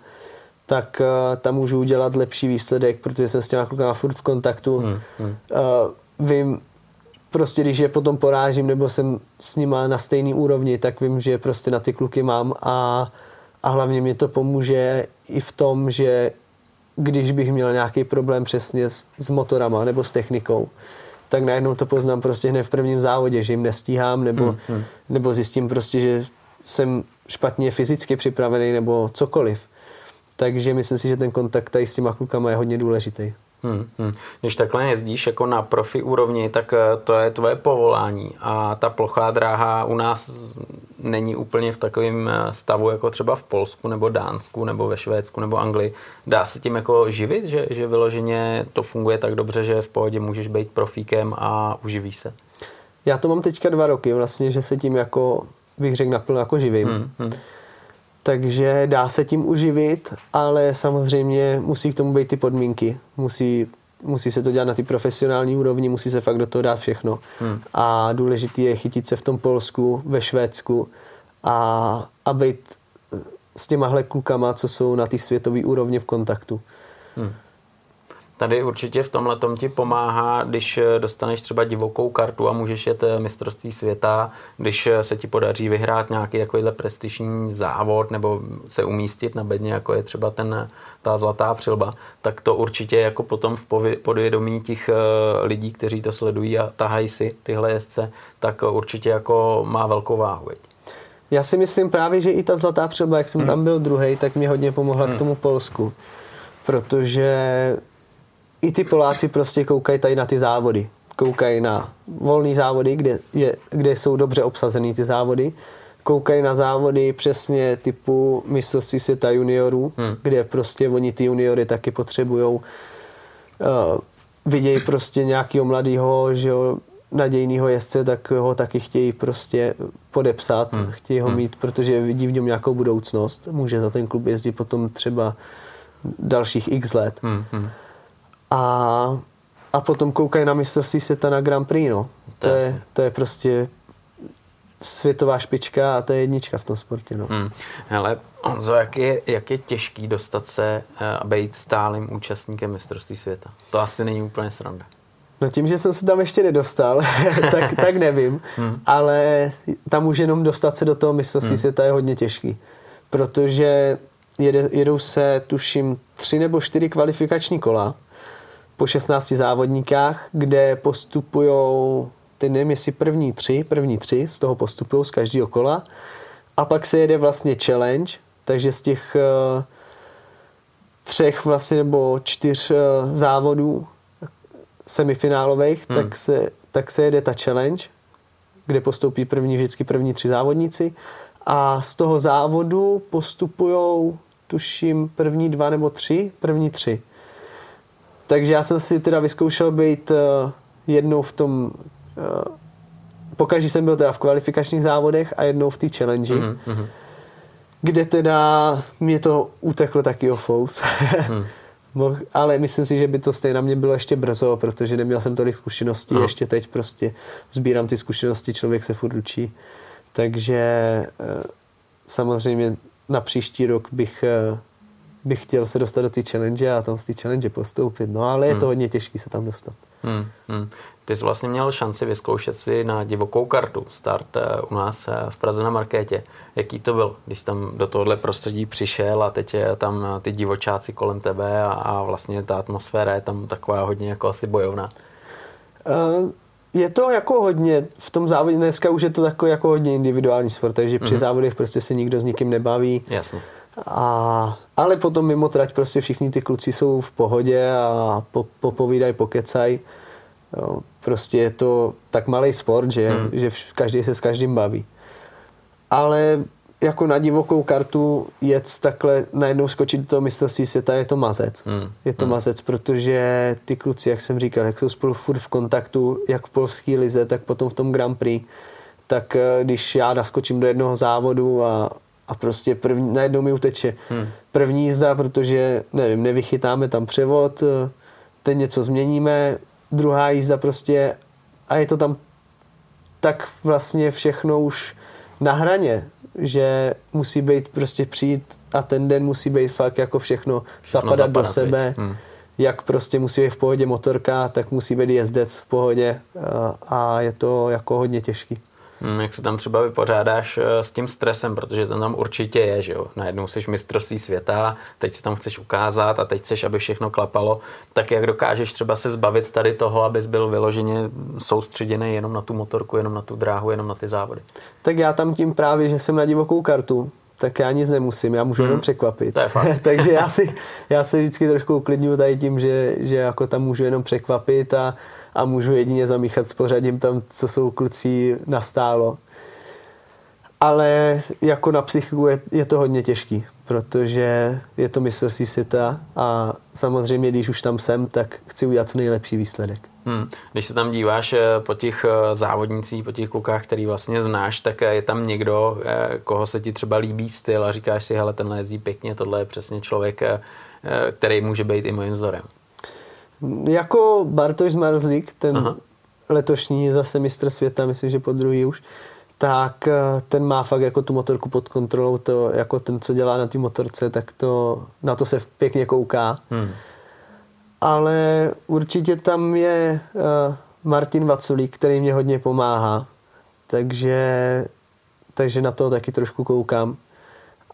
tak uh, tam můžu udělat lepší výsledek, protože jsem s těma klukama furt v kontaktu. Hmm, hmm. Uh, vím, prostě když je potom porážím nebo jsem s nima na stejný úrovni, tak vím, že prostě na ty kluky mám a, a hlavně mi to pomůže i v tom, že když bych měl nějaký problém přesně s, s motorama nebo s technikou, tak najednou to poznám prostě hned v prvním závodě, že jim nestíhám nebo, hmm, hmm. nebo zjistím prostě, že jsem špatně fyzicky připravený nebo cokoliv. Takže myslím si, že ten kontakt tady s těma klukama je hodně důležitý. Hmm, hmm. Když takhle jezdíš jako na profi úrovni, tak eh, to je tvoje povolání a ta plochá dráha u nás není úplně v takovém eh, stavu jako třeba v Polsku nebo Dánsku nebo ve Švédsku nebo Anglii. Dá se tím jako živit, že, že vyloženě to funguje tak dobře, že v pohodě můžeš být profíkem a uživí se? Já to mám teďka dva roky vlastně, že se tím jako bych řekl naplno jako živím. Hmm, hmm. Takže dá se tím uživit, ale samozřejmě musí k tomu být ty podmínky. Musí, musí se to dělat na ty profesionální úrovni, musí se fakt do toho dát všechno. Hmm. A důležité je chytit se v tom Polsku, ve Švédsku a, a být s těmahle klukama, co jsou na ty světové úrovni v kontaktu. Hmm. Tady určitě v tomhle tom ti pomáhá, když eh, dostaneš třeba divokou kartu a můžeš jet eh, mistrovství světa, když eh, se ti podaří vyhrát nějaký takovýhle prestižní závod nebo se umístit na bedně, jako je třeba ten, ta zlatá přilba, tak to určitě jako potom v podvědomí těch lidí, kteří to sledují a tahají si tyhle jezdce, tak určitě jako má velkou váhu. Veď? Já si myslím právě, že i ta zlatá přilba, jak jsem hmm. tam byl druhý, tak mě hodně pomohla hmm. k tomu Polsku. Protože i ty Poláci prostě koukají tady na ty závody. Koukají na volné závody, kde, je, kde jsou dobře obsazený ty závody. Koukají na závody přesně typu mistrovství světa juniorů, hmm. kde prostě oni ty juniory taky potřebují. Uh, vidějí prostě nějakého mladého, že jo, nadějného jezdce, tak ho taky chtějí prostě podepsat, hmm. chtějí ho hmm. mít, protože vidí v něm nějakou budoucnost. Může za ten klub jezdit potom třeba dalších x let. Hmm. Hmm a, a potom koukají na mistrovství světa na Grand Prix, no. To, to, je, to je prostě světová špička a to je jednička v tom sportě, no. Hmm. Hele, Honzo, jak je, jak je těžký dostat se a být stálým účastníkem mistrovství světa? To asi není úplně sranda. No tím, že jsem se tam ještě nedostal, tak, tak nevím, hmm. ale tam už jenom dostat se do toho mistrovství hmm. světa je hodně těžký, protože jede, jedou se, tuším, tři nebo čtyři kvalifikační kola po 16 závodníkách, kde postupují, teď nevím, jestli první tři, první tři z toho postupují z každého kola. A pak se jede vlastně challenge, takže z těch uh, třech vlastně nebo čtyř uh, závodů semifinálových, hmm. tak, se, tak se jede ta challenge, kde postoupí první vždycky první tři závodníci a z toho závodu postupují tuším první dva nebo tři, první tři. Takže já jsem si teda vyzkoušel být uh, jednou v tom uh, pokaždé jsem byl teda v kvalifikačních závodech a jednou v té challenge, mm-hmm. kde teda mě to uteklo taky o fous. mm. Ale myslím si, že by to stejně na mě bylo ještě brzo, protože neměl jsem tolik zkušeností, mm. ještě teď prostě sbírám ty zkušenosti, člověk se furt učí. Takže uh, samozřejmě na příští rok bych uh, bych chtěl se dostat do té challenge a tam z té challenge postoupit. No ale je to hmm. hodně těžké se tam dostat. Hmm, hmm. Ty jsi vlastně měl šanci vyzkoušet si na divokou kartu start eh, u nás eh, v Praze na Markétě. Jaký to byl, když tam do tohohle prostředí přišel a teď je tam eh, ty divočáci kolem tebe a, a vlastně ta atmosféra je tam taková hodně jako asi bojovná? Uh, je to jako hodně, v tom závodě dneska už je to takový jako hodně individuální sport, takže při mm-hmm. závodech prostě se nikdo s nikým nebaví. Jasně. A, ale potom mimo trať prostě všichni ty kluci jsou v pohodě a po, popovídají, pokecají. Prostě je to tak malý sport, že, hmm. že každý se s každým baví. Ale jako na divokou kartu jet takhle najednou skočit do toho mistrovství světa je to mazec. Hmm. Je to hmm. mazec, protože ty kluci, jak jsem říkal, jak jsou spolu furt v kontaktu, jak v polské lize, tak potom v tom Grand Prix, tak eh, když já naskočím do jednoho závodu a a prostě první, najednou mi uteče hmm. první jízda, protože nevím, nevychytáme tam převod, eh, teď něco změníme, druhá jízda prostě a je to tam tak vlastně všechno už na hraně. že musí být prostě přijít a ten den musí být fakt jako všechno, všechno zapadat, zapadat do sebe. Hmm. Jak prostě musí být v pohodě motorka, tak musí být jezdec v pohodě a, a je to jako hodně těžký. Hmm, jak se tam třeba vypořádáš eh, s tím stresem, protože ten tam určitě je, že jo. Najednou jsi mistrovství světa, teď si tam chceš ukázat a teď chceš, aby všechno klapalo. Tak jak dokážeš třeba se zbavit tady toho, abys byl vyloženě soustředěný jenom na tu motorku, jenom na tu dráhu, jenom na ty závody? Tak já tam tím právě, že jsem na divokou kartu, tak já nic nemusím, já můžu hmm. jenom překvapit. To je fakt. Takže já si, já si vždycky trošku uklidňuji tady tím, že, že jako tam můžu jenom překvapit a, a můžu jedině zamíchat s pořadím tam, co jsou kluci nastálo. Ale jako na psychiku je, je to hodně těžký, protože je to mistrovství světa a samozřejmě, když už tam jsem, tak chci udělat co nejlepší výsledek. Hmm. Když se tam díváš eh, po těch eh, závodnicích, po těch klukách, který vlastně znáš, tak eh, je tam někdo, koho se ti třeba líbí styl a říkáš si, hele, tenhle jezdí pěkně, tohle je přesně člověk, který může být i mojím vzorem. Jako Bartoš Zmarzlík, ten Aha. letošní zase mistr světa, myslím, že po druhý už, tak ten má fakt jako tu motorku pod kontrolou, to jako ten, co dělá na té motorce, tak to, na to se pěkně kouká. Hmm ale určitě tam je uh, Martin Vaculík, který mě hodně pomáhá, takže, takže na to taky trošku koukám.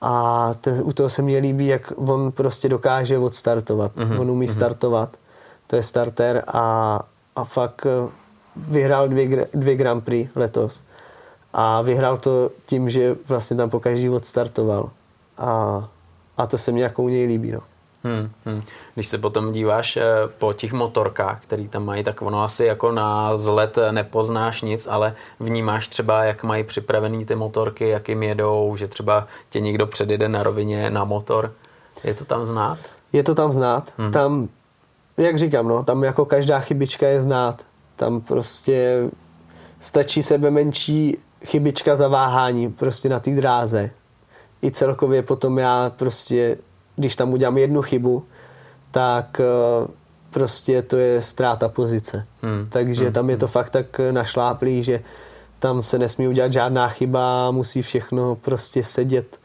A te, u toho se mi líbí, jak on prostě dokáže odstartovat. Mm-hmm. On umí mm-hmm. startovat. To je starter a, a fakt eh, vyhrál dvě, dvě Grand Prix letos. A vyhrál to tím, že vlastně tam po každý odstartoval. A, a to se mi jako u něj líbí. No. Hmm, hmm. Když se potom díváš eh, po těch motorkách, který tam mají, tak ono asi jako na zlet nepoznáš nic, ale vnímáš třeba, jak mají připravený ty motorky, jak jim jedou, že třeba tě někdo předjede na rovině na motor. Je to tam znát? Je to tam znát. Hmm. Tam, jak říkám, no, tam jako každá chybička je znát. Tam prostě stačí sebe menší chybička zaváhání prostě na té dráze. I celkově potom já prostě když tam udělám jednu chybu, tak eh, prostě to je ztráta pozice. Hmm. Takže hmm. tam je to hmm. fakt tak našláplý, že tam se nesmí udělat žádná chyba, musí všechno prostě sedět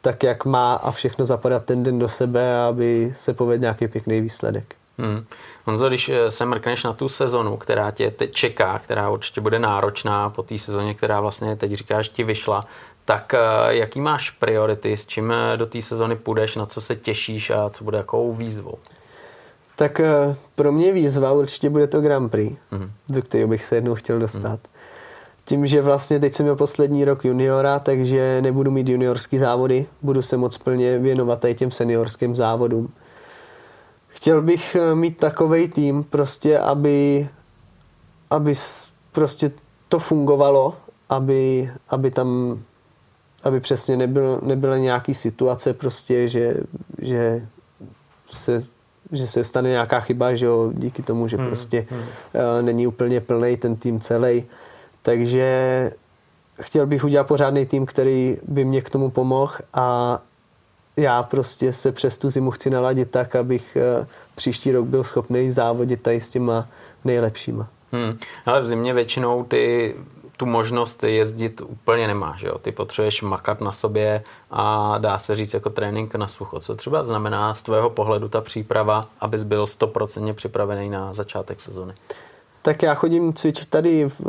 tak, jak má a všechno zapadat ten den do sebe, aby se povedl nějaký pěkný výsledek. Hmm. Honzo, když eh, se mrkneš na tu sezonu, která tě teď čeká, která určitě bude náročná po té sezóně, která vlastně teď říkáš ti vyšla, tak eh, jaký máš priority, s čím eh, do té sezony půjdeš, na co se těšíš a co bude jakou výzvou? Tak pro mě výzva určitě bude to Grand Prix, mm-hmm. do kterého bych se jednou chtěl dostat. Mm-hmm. Tím, že vlastně teď jsem měl poslední rok juniora, takže nebudu mít juniorský závody, budu se moc plně věnovat i těm seniorským závodům. Chtěl bych mít takový tým, prostě aby, aby prostě to fungovalo, aby, aby tam aby přesně nebyl, nebyla nějaký situace prostě, že, že se že se stane nějaká chyba, že jo, díky tomu, že hmm, prostě hmm. Uh, není úplně plný ten tým celý. Takže chtěl bych udělat pořádný tým, který by mě k tomu pomohl a já prostě se přes tu zimu chci naladit tak, abych uh, příští rok byl schopný závodit tady s těma nejlepšíma. Hmm. Ale v zimě většinou ty tu možnost jezdit úplně nemáš. Jo? Ty potřebuješ makat na sobě a dá se říct jako trénink na sucho. Co třeba znamená z tvého pohledu ta příprava, abys byl stoprocentně připravený na začátek sezony? Tak já chodím cvičit tady v,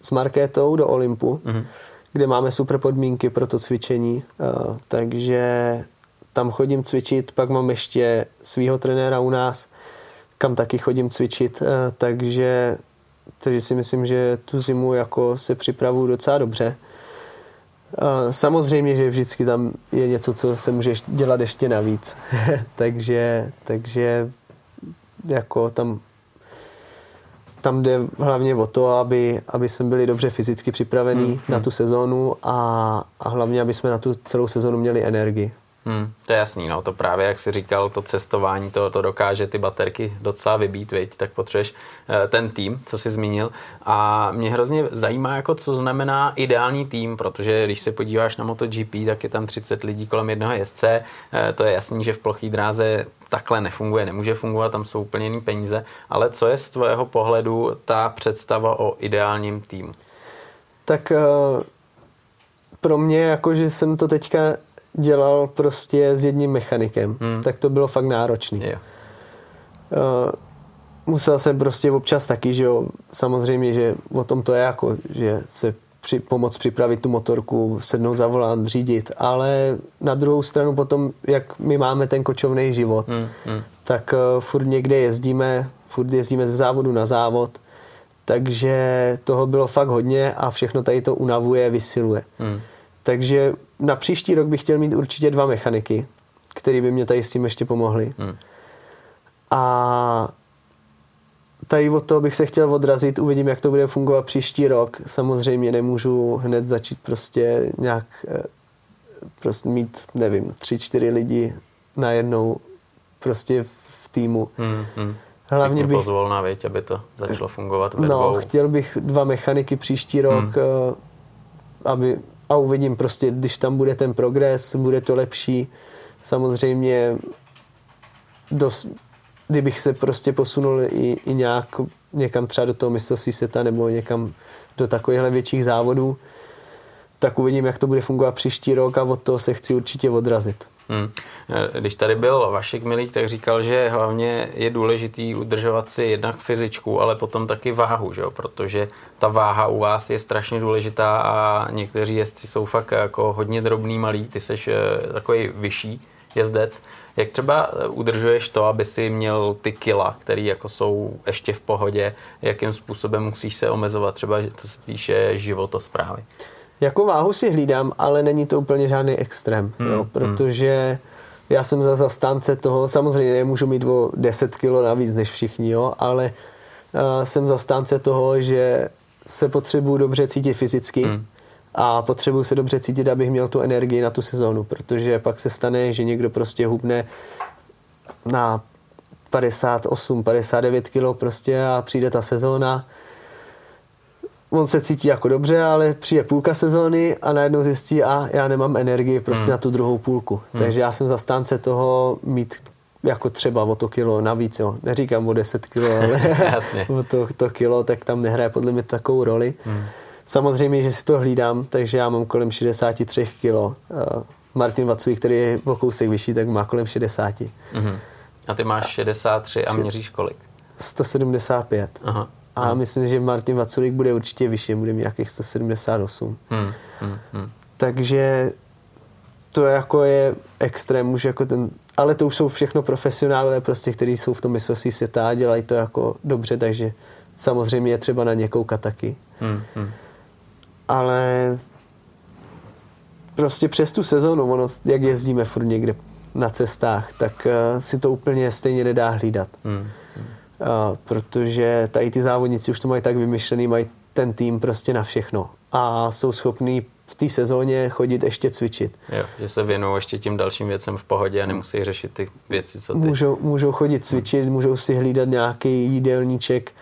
s Markétou do Olympu, mm-hmm. Kde máme super podmínky pro to cvičení, uh, takže tam chodím cvičit, pak mám ještě svého trenéra u nás, kam taky chodím cvičit, uh, takže takže si myslím, že tu zimu jako se připravuju docela dobře. Samozřejmě, že vždycky tam je něco, co se může dělat ještě navíc. takže, takže jako tam, tam jde hlavně o to, aby, aby jsme byli dobře fyzicky připravení hmm, na hmm. tu sezónu a, a hlavně, aby jsme na tu celou sezónu měli energii. Hmm, to je jasný, no, to právě, jak jsi říkal, to cestování, to, to dokáže ty baterky docela vybít, viď? tak potřebuješ eh, ten tým, co jsi zmínil. A mě hrozně zajímá, jako co znamená ideální tým, protože když se podíváš na MotoGP, tak je tam 30 lidí kolem jednoho jezdce, eh, to je jasný, že v plochý dráze takhle nefunguje, nemůže fungovat, tam jsou úplně jiný peníze, ale co je z tvého pohledu ta představa o ideálním týmu? Tak uh pro mě, jako že jsem to teďka dělal prostě s jedním mechanikem, hmm. tak to bylo fakt náročný. Uh, musel jsem prostě občas taky, že jo, samozřejmě, že o tom to je jako, že se při, pomoct připravit tu motorku, sednout za volant, řídit, ale na druhou stranu potom, jak my máme ten kočovný život, hmm, hmm. tak uh, furt někde jezdíme, furt jezdíme ze závodu na závod, takže toho bylo fakt hodně a všechno tady to unavuje, vysiluje. Hmm. Takže na příští rok bych chtěl mít určitě dva mechaniky, který by mě tady s tím ještě pomohli. Hmm. A tady od toho bych se chtěl odrazit, uvidím, jak to bude fungovat příští rok. Samozřejmě nemůžu hned začít prostě nějak eh, prostě mít, nevím, tři, čtyři lidi najednou prostě v týmu. Hmm, hmm. Hlavně bych... pozvolná, věď, aby to začalo fungovat ve No, dvou. chtěl bych dva mechaniky příští rok, hmm. Eh, aby, a uvidím prostě, když tam bude ten progres, bude to lepší. Samozřejmě dos, kdybych se prostě posunul i, i nějak někam třeba do toho mistrovství světa nebo někam do takovýchhle větších závodů, tak uvidím, jak to bude fungovat příští rok a od toho se chci určitě odrazit. Hmm. Když tady byl Vašek Milík, tak říkal, že hlavně je důležitý udržovat si jednak fyzičku, ale potom taky váhu, že protože ta váha u vás je strašně důležitá a někteří jezdci jsou fakt jako hodně drobný, malý, ty seš eh, takový vyšší jezdec. Jak třeba eh, udržuješ to, aby si měl ty kila, které jako jsou ještě v pohodě, jakým způsobem musíš se omezovat, třeba co se týče životosprávy? Jako váhu si hlídám, ale není to úplně žádný extrém, hmm, jo, hmm. protože já jsem za zastánce toho, samozřejmě nemůžu mít o 10 kg navíc než všichni, jo, ale uh, jsem zastánce toho, že se potřebuju dobře cítit fyzicky hmm. a potřebuju se dobře cítit, abych měl tu energii na tu sezónu, protože pak se stane, že někdo prostě hubne na 58, 59 kg prostě a přijde ta sezóna on se cítí jako dobře, ale přijde půlka sezóny a najednou zjistí, a já nemám energii prostě hmm. na tu druhou půlku. Hmm. Takže já jsem zastánce toho mít jako třeba o to kilo navíc, jo. Neříkám o 10 kilo, ale o to, to kilo, tak tam nehraje podle mě takovou roli. Hmm. Samozřejmě, že si to hlídám, takže já mám kolem 63 kilo. Martin Vacuj, který je o kousek vyšší, tak má kolem 60. Hmm. A ty máš 63 a měříš kolik? 175. Aha. A hmm. myslím, že Martin Vaculík bude určitě vyšší, bude mít nějakých 178. Hmm. Hmm. Hmm. Takže to jako je extrém, už jako ten, ale to už jsou všechno profesionálové, prostě, kteří jsou v tom mistrovství světa a dělají to jako dobře, takže samozřejmě je třeba na ně koukat taky. Hmm. Hmm. Ale prostě přes tu sezonu, ono, jak jezdíme furt někde na cestách, tak uh, si to úplně stejně nedá hlídat. Hmm protože tady ty závodníci už to mají tak vymyšlený, mají ten tým prostě na všechno a jsou schopní v té sezóně chodit ještě cvičit. Jo, že se věnují ještě tím dalším věcem v pohodě a nemusí řešit ty věci, co ty. Můžou, můžou chodit cvičit, hmm. můžou si hlídat nějaký jídelníček.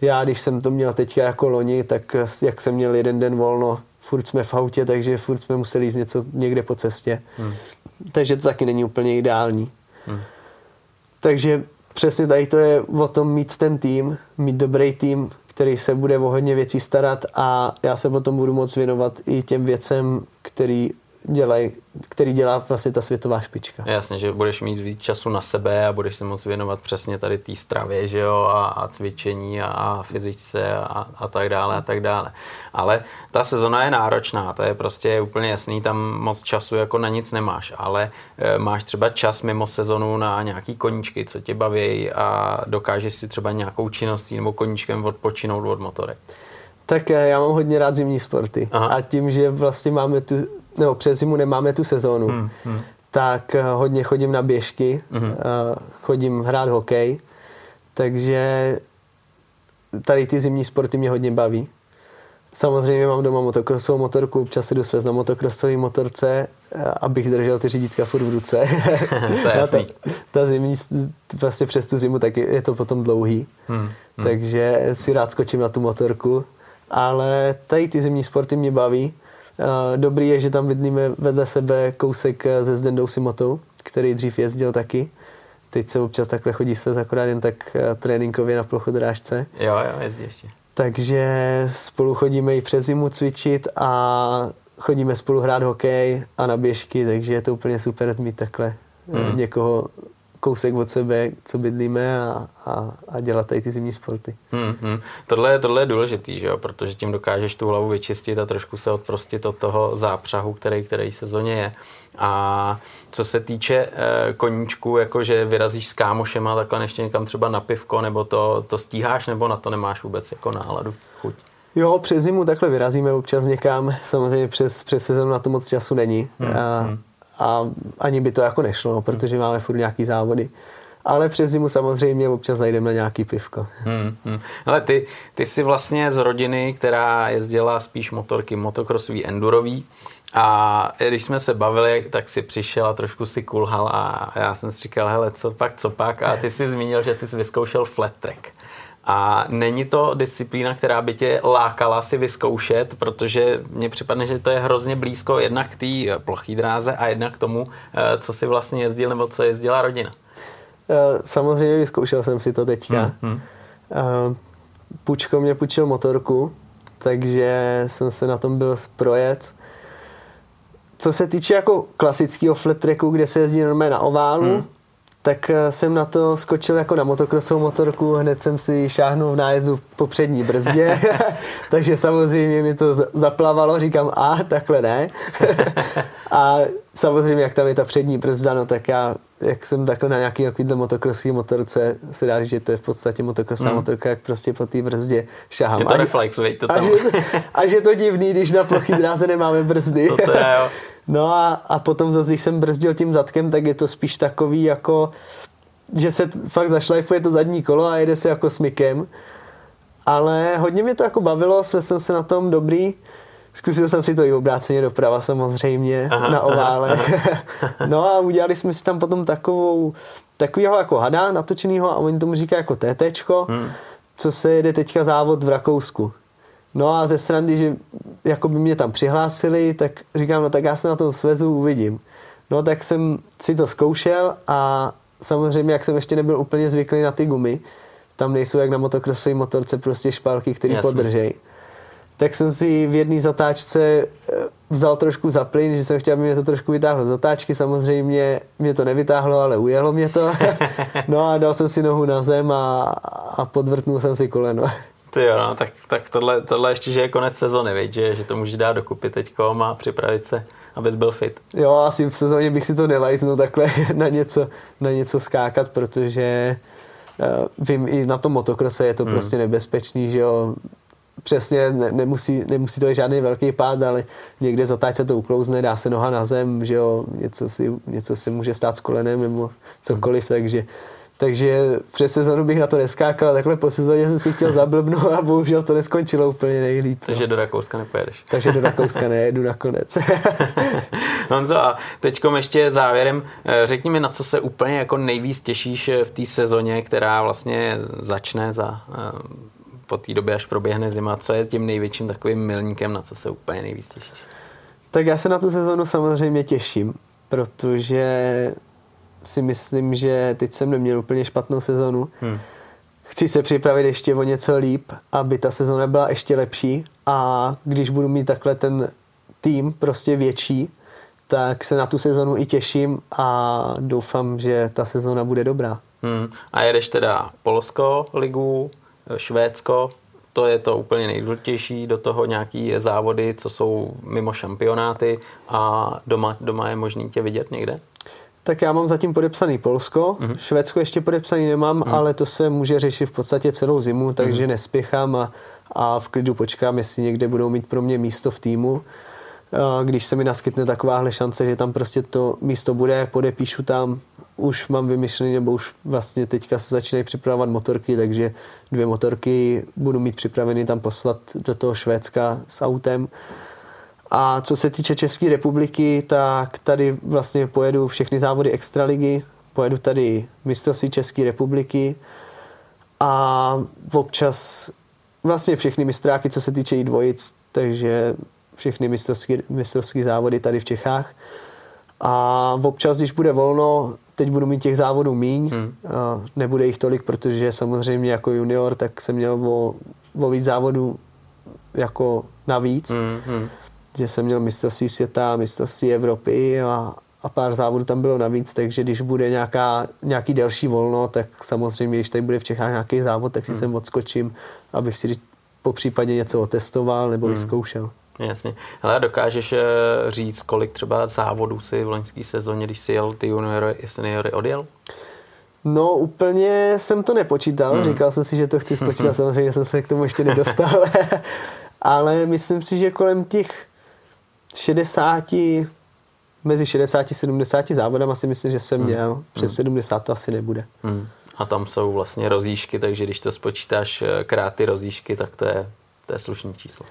Já, když jsem to měl teďka jako loni, tak jak jsem měl jeden den volno, furt jsme v autě, takže furt jsme museli jít něco někde po cestě. Hmm. Takže to taky není úplně ideální. Hmm. Takže přesně tady to je o tom mít ten tým, mít dobrý tým, který se bude o hodně věcí starat a já se potom budu moc věnovat i těm věcem, který dělaj, který dělá vlastně ta světová špička. Jasně, že budeš mít víc času na sebe a budeš se moc věnovat přesně tady té stravě, že jo, a, a cvičení a, a fyzičce a, a tak dále a tak dále. Ale ta sezona je náročná, to je prostě úplně jasný, tam moc času jako na nic nemáš, ale e, máš třeba čas mimo sezonu na nějaký koníčky, co tě baví a dokážeš si třeba nějakou činností nebo koníčkem odpočinout od motorek. Tak já mám hodně rád zimní sporty Aha. a tím, že vlastně máme tu nebo přes zimu nemáme tu sezónu, hmm, hmm. tak eh, hodně chodím na běžky, hmm. chodím hrát hokej, takže tady ty zimní sporty mě hodně baví. Samozřejmě mám doma motokrosovou motorku, občas si jdu svést na motokrosové motorce, eh, abych držel ty řídítka furt v ruce. to je jasný. ta, ta zimní, vlastně přes tu zimu, tak je to potom dlouhý. Hmm, hmm. Takže si rád skočím na tu motorku. Ale tady ty zimní sporty mě baví. Dobrý je, že tam vidíme vedle sebe kousek ze Zdendou Simotou, který dřív jezdil taky. Teď se občas takhle chodí se akorát jen tak eh, tréninkově na plochodrážce. Jo, jo, jezdí ještě. Takže spolu chodíme i přes zimu cvičit a chodíme spolu hrát hokej a na běžky, takže je to úplně super mít takhle hmm. někoho kousek od sebe, co bydlíme a, a, a dělat tady ty zimní sporty. Hmm, hmm. Tohle, tohle je důležitý, že jo? protože tím dokážeš tu hlavu vyčistit a trošku se odprostit od toho zápřahu, který, který sezóně je. A co se týče e, koníčku, jakože vyrazíš s kámošema takhle ještě někam třeba na pivko, nebo to, to stíháš, nebo na to nemáš vůbec jako náladu, chuť? Jo, přes zimu takhle vyrazíme občas někam, samozřejmě přes, přes sezónu na to moc času není. Hmm, a, hmm a ani by to jako nešlo, no, protože máme furt nějaký závody. Ale přes zimu samozřejmě občas zajdeme na nějaký pivko. Hmm, hmm. Ale ty, ty jsi vlastně z rodiny, která jezdila spíš motorky motocrossový, endurový. A když jsme se bavili, tak si přišel a trošku si kulhal a já jsem si říkal, hele, co pak, co pak? A ty jsi zmínil, že jsi vyzkoušel flat track. A není to disciplína, která by tě lákala si vyzkoušet, protože mně připadne, že to je hrozně blízko jednak k té plochý dráze a jednak k tomu, eh, co si vlastně jezdil nebo co jezdila rodina. Eh, samozřejmě vyzkoušel jsem si to teďka. Hmm, hmm. Eh, Pučko mě půjčil motorku, takže jsem se na tom byl projet. Co se týče jako klasického flat tracku, kde se jezdí normálně na oválu, hmm tak eh, jsem na to skočil jako na motokrosovou motorku, hned jsem si šáhnul v nájezdu po přední brzdě, takže samozřejmě mi to zaplavalo, říkám, a takhle ne. a samozřejmě, jak tam je ta přední brzda, no tak já, jak jsem takhle na nějaký takovýhle motokrosový motorce, se dá říct, že to je v podstatě motokrosová mm. motorka, jak prostě po té brzdě šahám. Je to reflex, to tam. A že, a že to divný, když na plochý dráze nemáme brzdy. to, to je, jo. No a, a potom zase, když jsem brzdil tím zadkem, tak je to spíš takový jako, že se fakt zašlajfuje to zadní kolo a jede se jako smykem. Ale hodně mě to jako bavilo, jsem se na tom dobrý. Zkusil jsem si to i obráceně doprava samozřejmě aha, na ovále. Aha, aha. no a udělali jsme si tam potom takovou, takovýho jako hada natočenýho a oni tomu říkají jako TTčko, hmm. co se jede teďka závod v Rakousku. No a ze strany, že jako by mě tam přihlásili, tak říkám, no tak já se na tom svezu uvidím. No tak jsem si to zkoušel a samozřejmě, jak jsem ještě nebyl úplně zvyklý na ty gumy, tam nejsou jak na motokrosové motorce prostě špalky, které podržej. Tak jsem si v jedné zatáčce eh, vzal trošku za plyn, že jsem chtěl, aby mě to trošku vytáhlo zatáčky. Samozřejmě mě to nevytáhlo, ale ujelo mě to. no a dal jsem si nohu na zem a, a podvrtnul jsem si koleno. Ty jo, no, tak, tak tohle, tohle ještě, že je konec sezony, viď? Že, že to můžeš dát dokupy teďkom a připravit se, abys byl fit. Jo, asi v sezóně bych si to nelajznul takhle na něco, na něco skákat, protože uh, vím, i na tom motokrose je to hmm. prostě nebezpečný, že jo, přesně ne, nemusí, nemusí to být žádný velký pád, ale někde zatáč se to uklouzne, dá se noha na zem, že jo, něco si, něco si může stát s kolenem nebo cokoliv, hmm. takže takže přes sezonu bych na to neskákal, takhle po sezóně jsem si chtěl zablbnout a bohužel to neskončilo úplně nejlíp. No. Takže do Rakouska nepojedeš. Takže do Rakouska nejedu nakonec. Honzo, a teďkom ještě závěrem, eh, řekni mi, na co se úplně jako nejvíc těšíš eh, v té sezóně, která vlastně začne za eh, po té době, až proběhne zima. Co je tím největším takovým milníkem, na co se úplně nejvíc těšíš? Tak já se na tu sezonu samozřejmě těším, protože si myslím, že teď jsem neměl úplně špatnou sezonu. Hmm. Chci se připravit ještě o něco líp, aby ta sezona byla ještě lepší a když budu mít takhle ten tým prostě větší, tak se na tu sezonu i těším a doufám, že ta sezona bude dobrá. Hmm. A jedeš teda Polsko ligu, Švédsko, to je to úplně nejdůležitější, do toho nějaký závody, co jsou mimo šampionáty a doma, doma je možný tě vidět někde? Tak já mám zatím podepsaný Polsko, mm-hmm. Švédsko ještě podepsaný nemám, mm-hmm. ale to se může řešit v podstatě celou zimu, takže mm-hmm. nespěchám a, a v klidu počkám, jestli někde budou mít pro mě místo v týmu. Když se mi naskytne takováhle šance, že tam prostě to místo bude, podepíšu tam, už mám vymyšlený, nebo už vlastně teďka se začínají připravovat motorky, takže dvě motorky budu mít připraveny tam poslat do toho Švédska s autem. A co se týče České republiky, tak tady vlastně pojedu všechny závody extraligy, pojedu tady mistrovství České republiky a občas vlastně všechny mistráky, co se týče i dvojic, takže všechny mistrovské, mistrovské závody tady v Čechách. A občas, když bude volno, teď budu mít těch závodů míň, hmm. nebude jich tolik, protože samozřejmě jako junior, tak jsem měl o, o víc závodů jako navíc. Hmm, hmm že jsem měl mistrovství světa, mistrovství Evropy a, a pár závodů tam bylo navíc, takže když bude nějaká, nějaký delší volno, tak samozřejmě, když tady bude v Čechách nějaký závod, tak si hmm. sem odskočím, abych si po případě něco otestoval nebo hmm. vyzkoušel. Jasně. Ale dokážeš eh, říct, kolik třeba závodů si v loňské sezóně, když si jel ty juniory i seniory odjel? No úplně jsem to nepočítal, hmm. říkal jsem si, že to chci spočítat, samozřejmě jsem se k tomu ještě nedostal, ale myslím si, že kolem těch 60, mezi 60 a 70 závodama si myslím, že jsem hmm. měl, hmm. přes 70 to asi nebude. Hmm. A tam jsou vlastně rozíšky, takže když to spočítáš eh, krát ty rozíšky, tak to je, to je slušný číslo.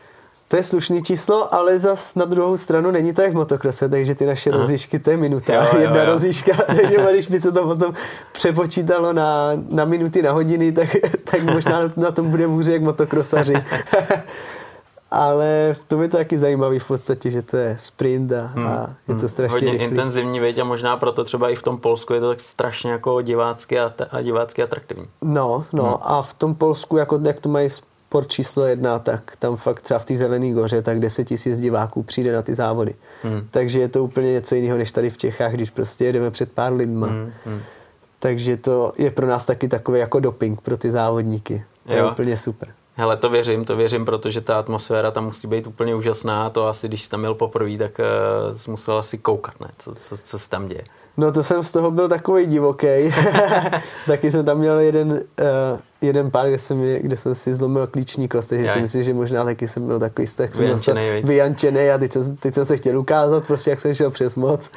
To je slušný číslo, ale zas na druhou stranu není to jak v motokrose, takže ty naše Aha. rozíšky, to je minuta, jo, jo, jedna jo. rozíška, takže když by se to potom přepočítalo na, na minuty, na hodiny, tak, tak možná na tom bude hůře jak motokrosaři. ale v tom je to taky zajímavý v podstatě, že to je sprint a, hmm. a je to hmm. strašně Hodně rychlý. intenzivní, věď, a možná proto třeba i v tom Polsku je to tak strašně jako divácky a, a divácky atraktivní. No, no hmm. a v tom Polsku, jako jak to mají sport číslo jedna, tak tam fakt třeba v té Zelené goře, tak 10 tisíc diváků přijde na ty závody. Hmm. Takže je to úplně něco jiného, než tady v Čechách, když prostě jedeme před pár lidma. Hmm. Hmm. Takže to je pro nás taky takový jako doping pro ty závodníky. To jo. je úplně super. Hele, to věřím, to věřím, protože ta atmosféra tam musí být úplně úžasná. To asi, když jsi tam měl poprvé, tak uh, jsi musel asi koukat, ne? Co, co, co se tam děje. No to jsem z toho byl takový divoký. Taky jsem tam měl jeden, uh, jeden pár, kde jsem, kde jsem si zlomil klíční kost, takže si myslím, že možná taky jsem byl takový tak vyjančený, vyjančený a teď jsem, teď jsem se chtěl ukázat, prostě jak jsem šel přes moc.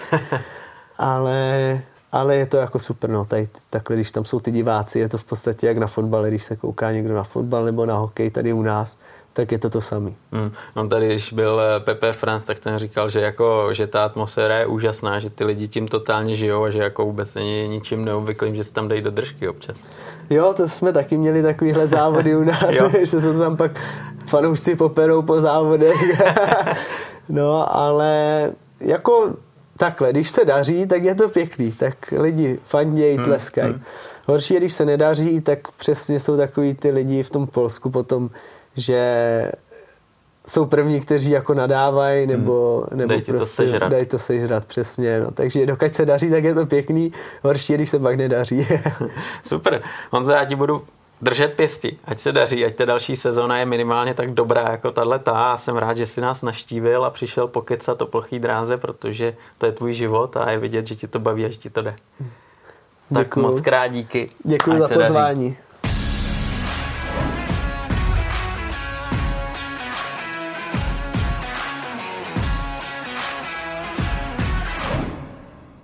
ale, ale je to jako super, no, tady takhle, když tam jsou ty diváci, je to v podstatě jak na fotbale, když se kouká někdo na fotbal nebo na hokej tady u nás, tak je to to samý. Hmm. No tady, když byl eh, Pepe France, tak ten říkal, že, jako, že ta atmosféra je úžasná, že ty lidi tím totálně žijou a že jako vůbec není ničím neobvyklým, že se tam dají do držky občas. Jo, to jsme taky měli takovýhle závody u nás, že se tam pak fanoušci poperou po závodech. no, ale jako takhle, když se daří, tak je to pěkný, tak lidi fandějí, hmm, tleskají. Hmm. Horší je, když se nedaří, tak přesně jsou takový ty lidi v tom Polsku potom, že jsou první, kteří jako nadávají nebo, hmm. nebo dej prostě to sežrat. dají to sežrat, přesně. No. Takže dokud se daří, tak je to pěkný, horší je, když se pak nedaří. Super. Honzo, já ti budu držet pěsti, ať se daří, ať ta další sezóna je minimálně tak dobrá jako tahle ta. A jsem rád, že si nás naštívil a přišel pokecat o plochý dráze, protože to je tvůj život a je vidět, že ti to baví a že ti to jde. Děkuju. Tak moc krát díky. Děkuji za pozvání. Daří.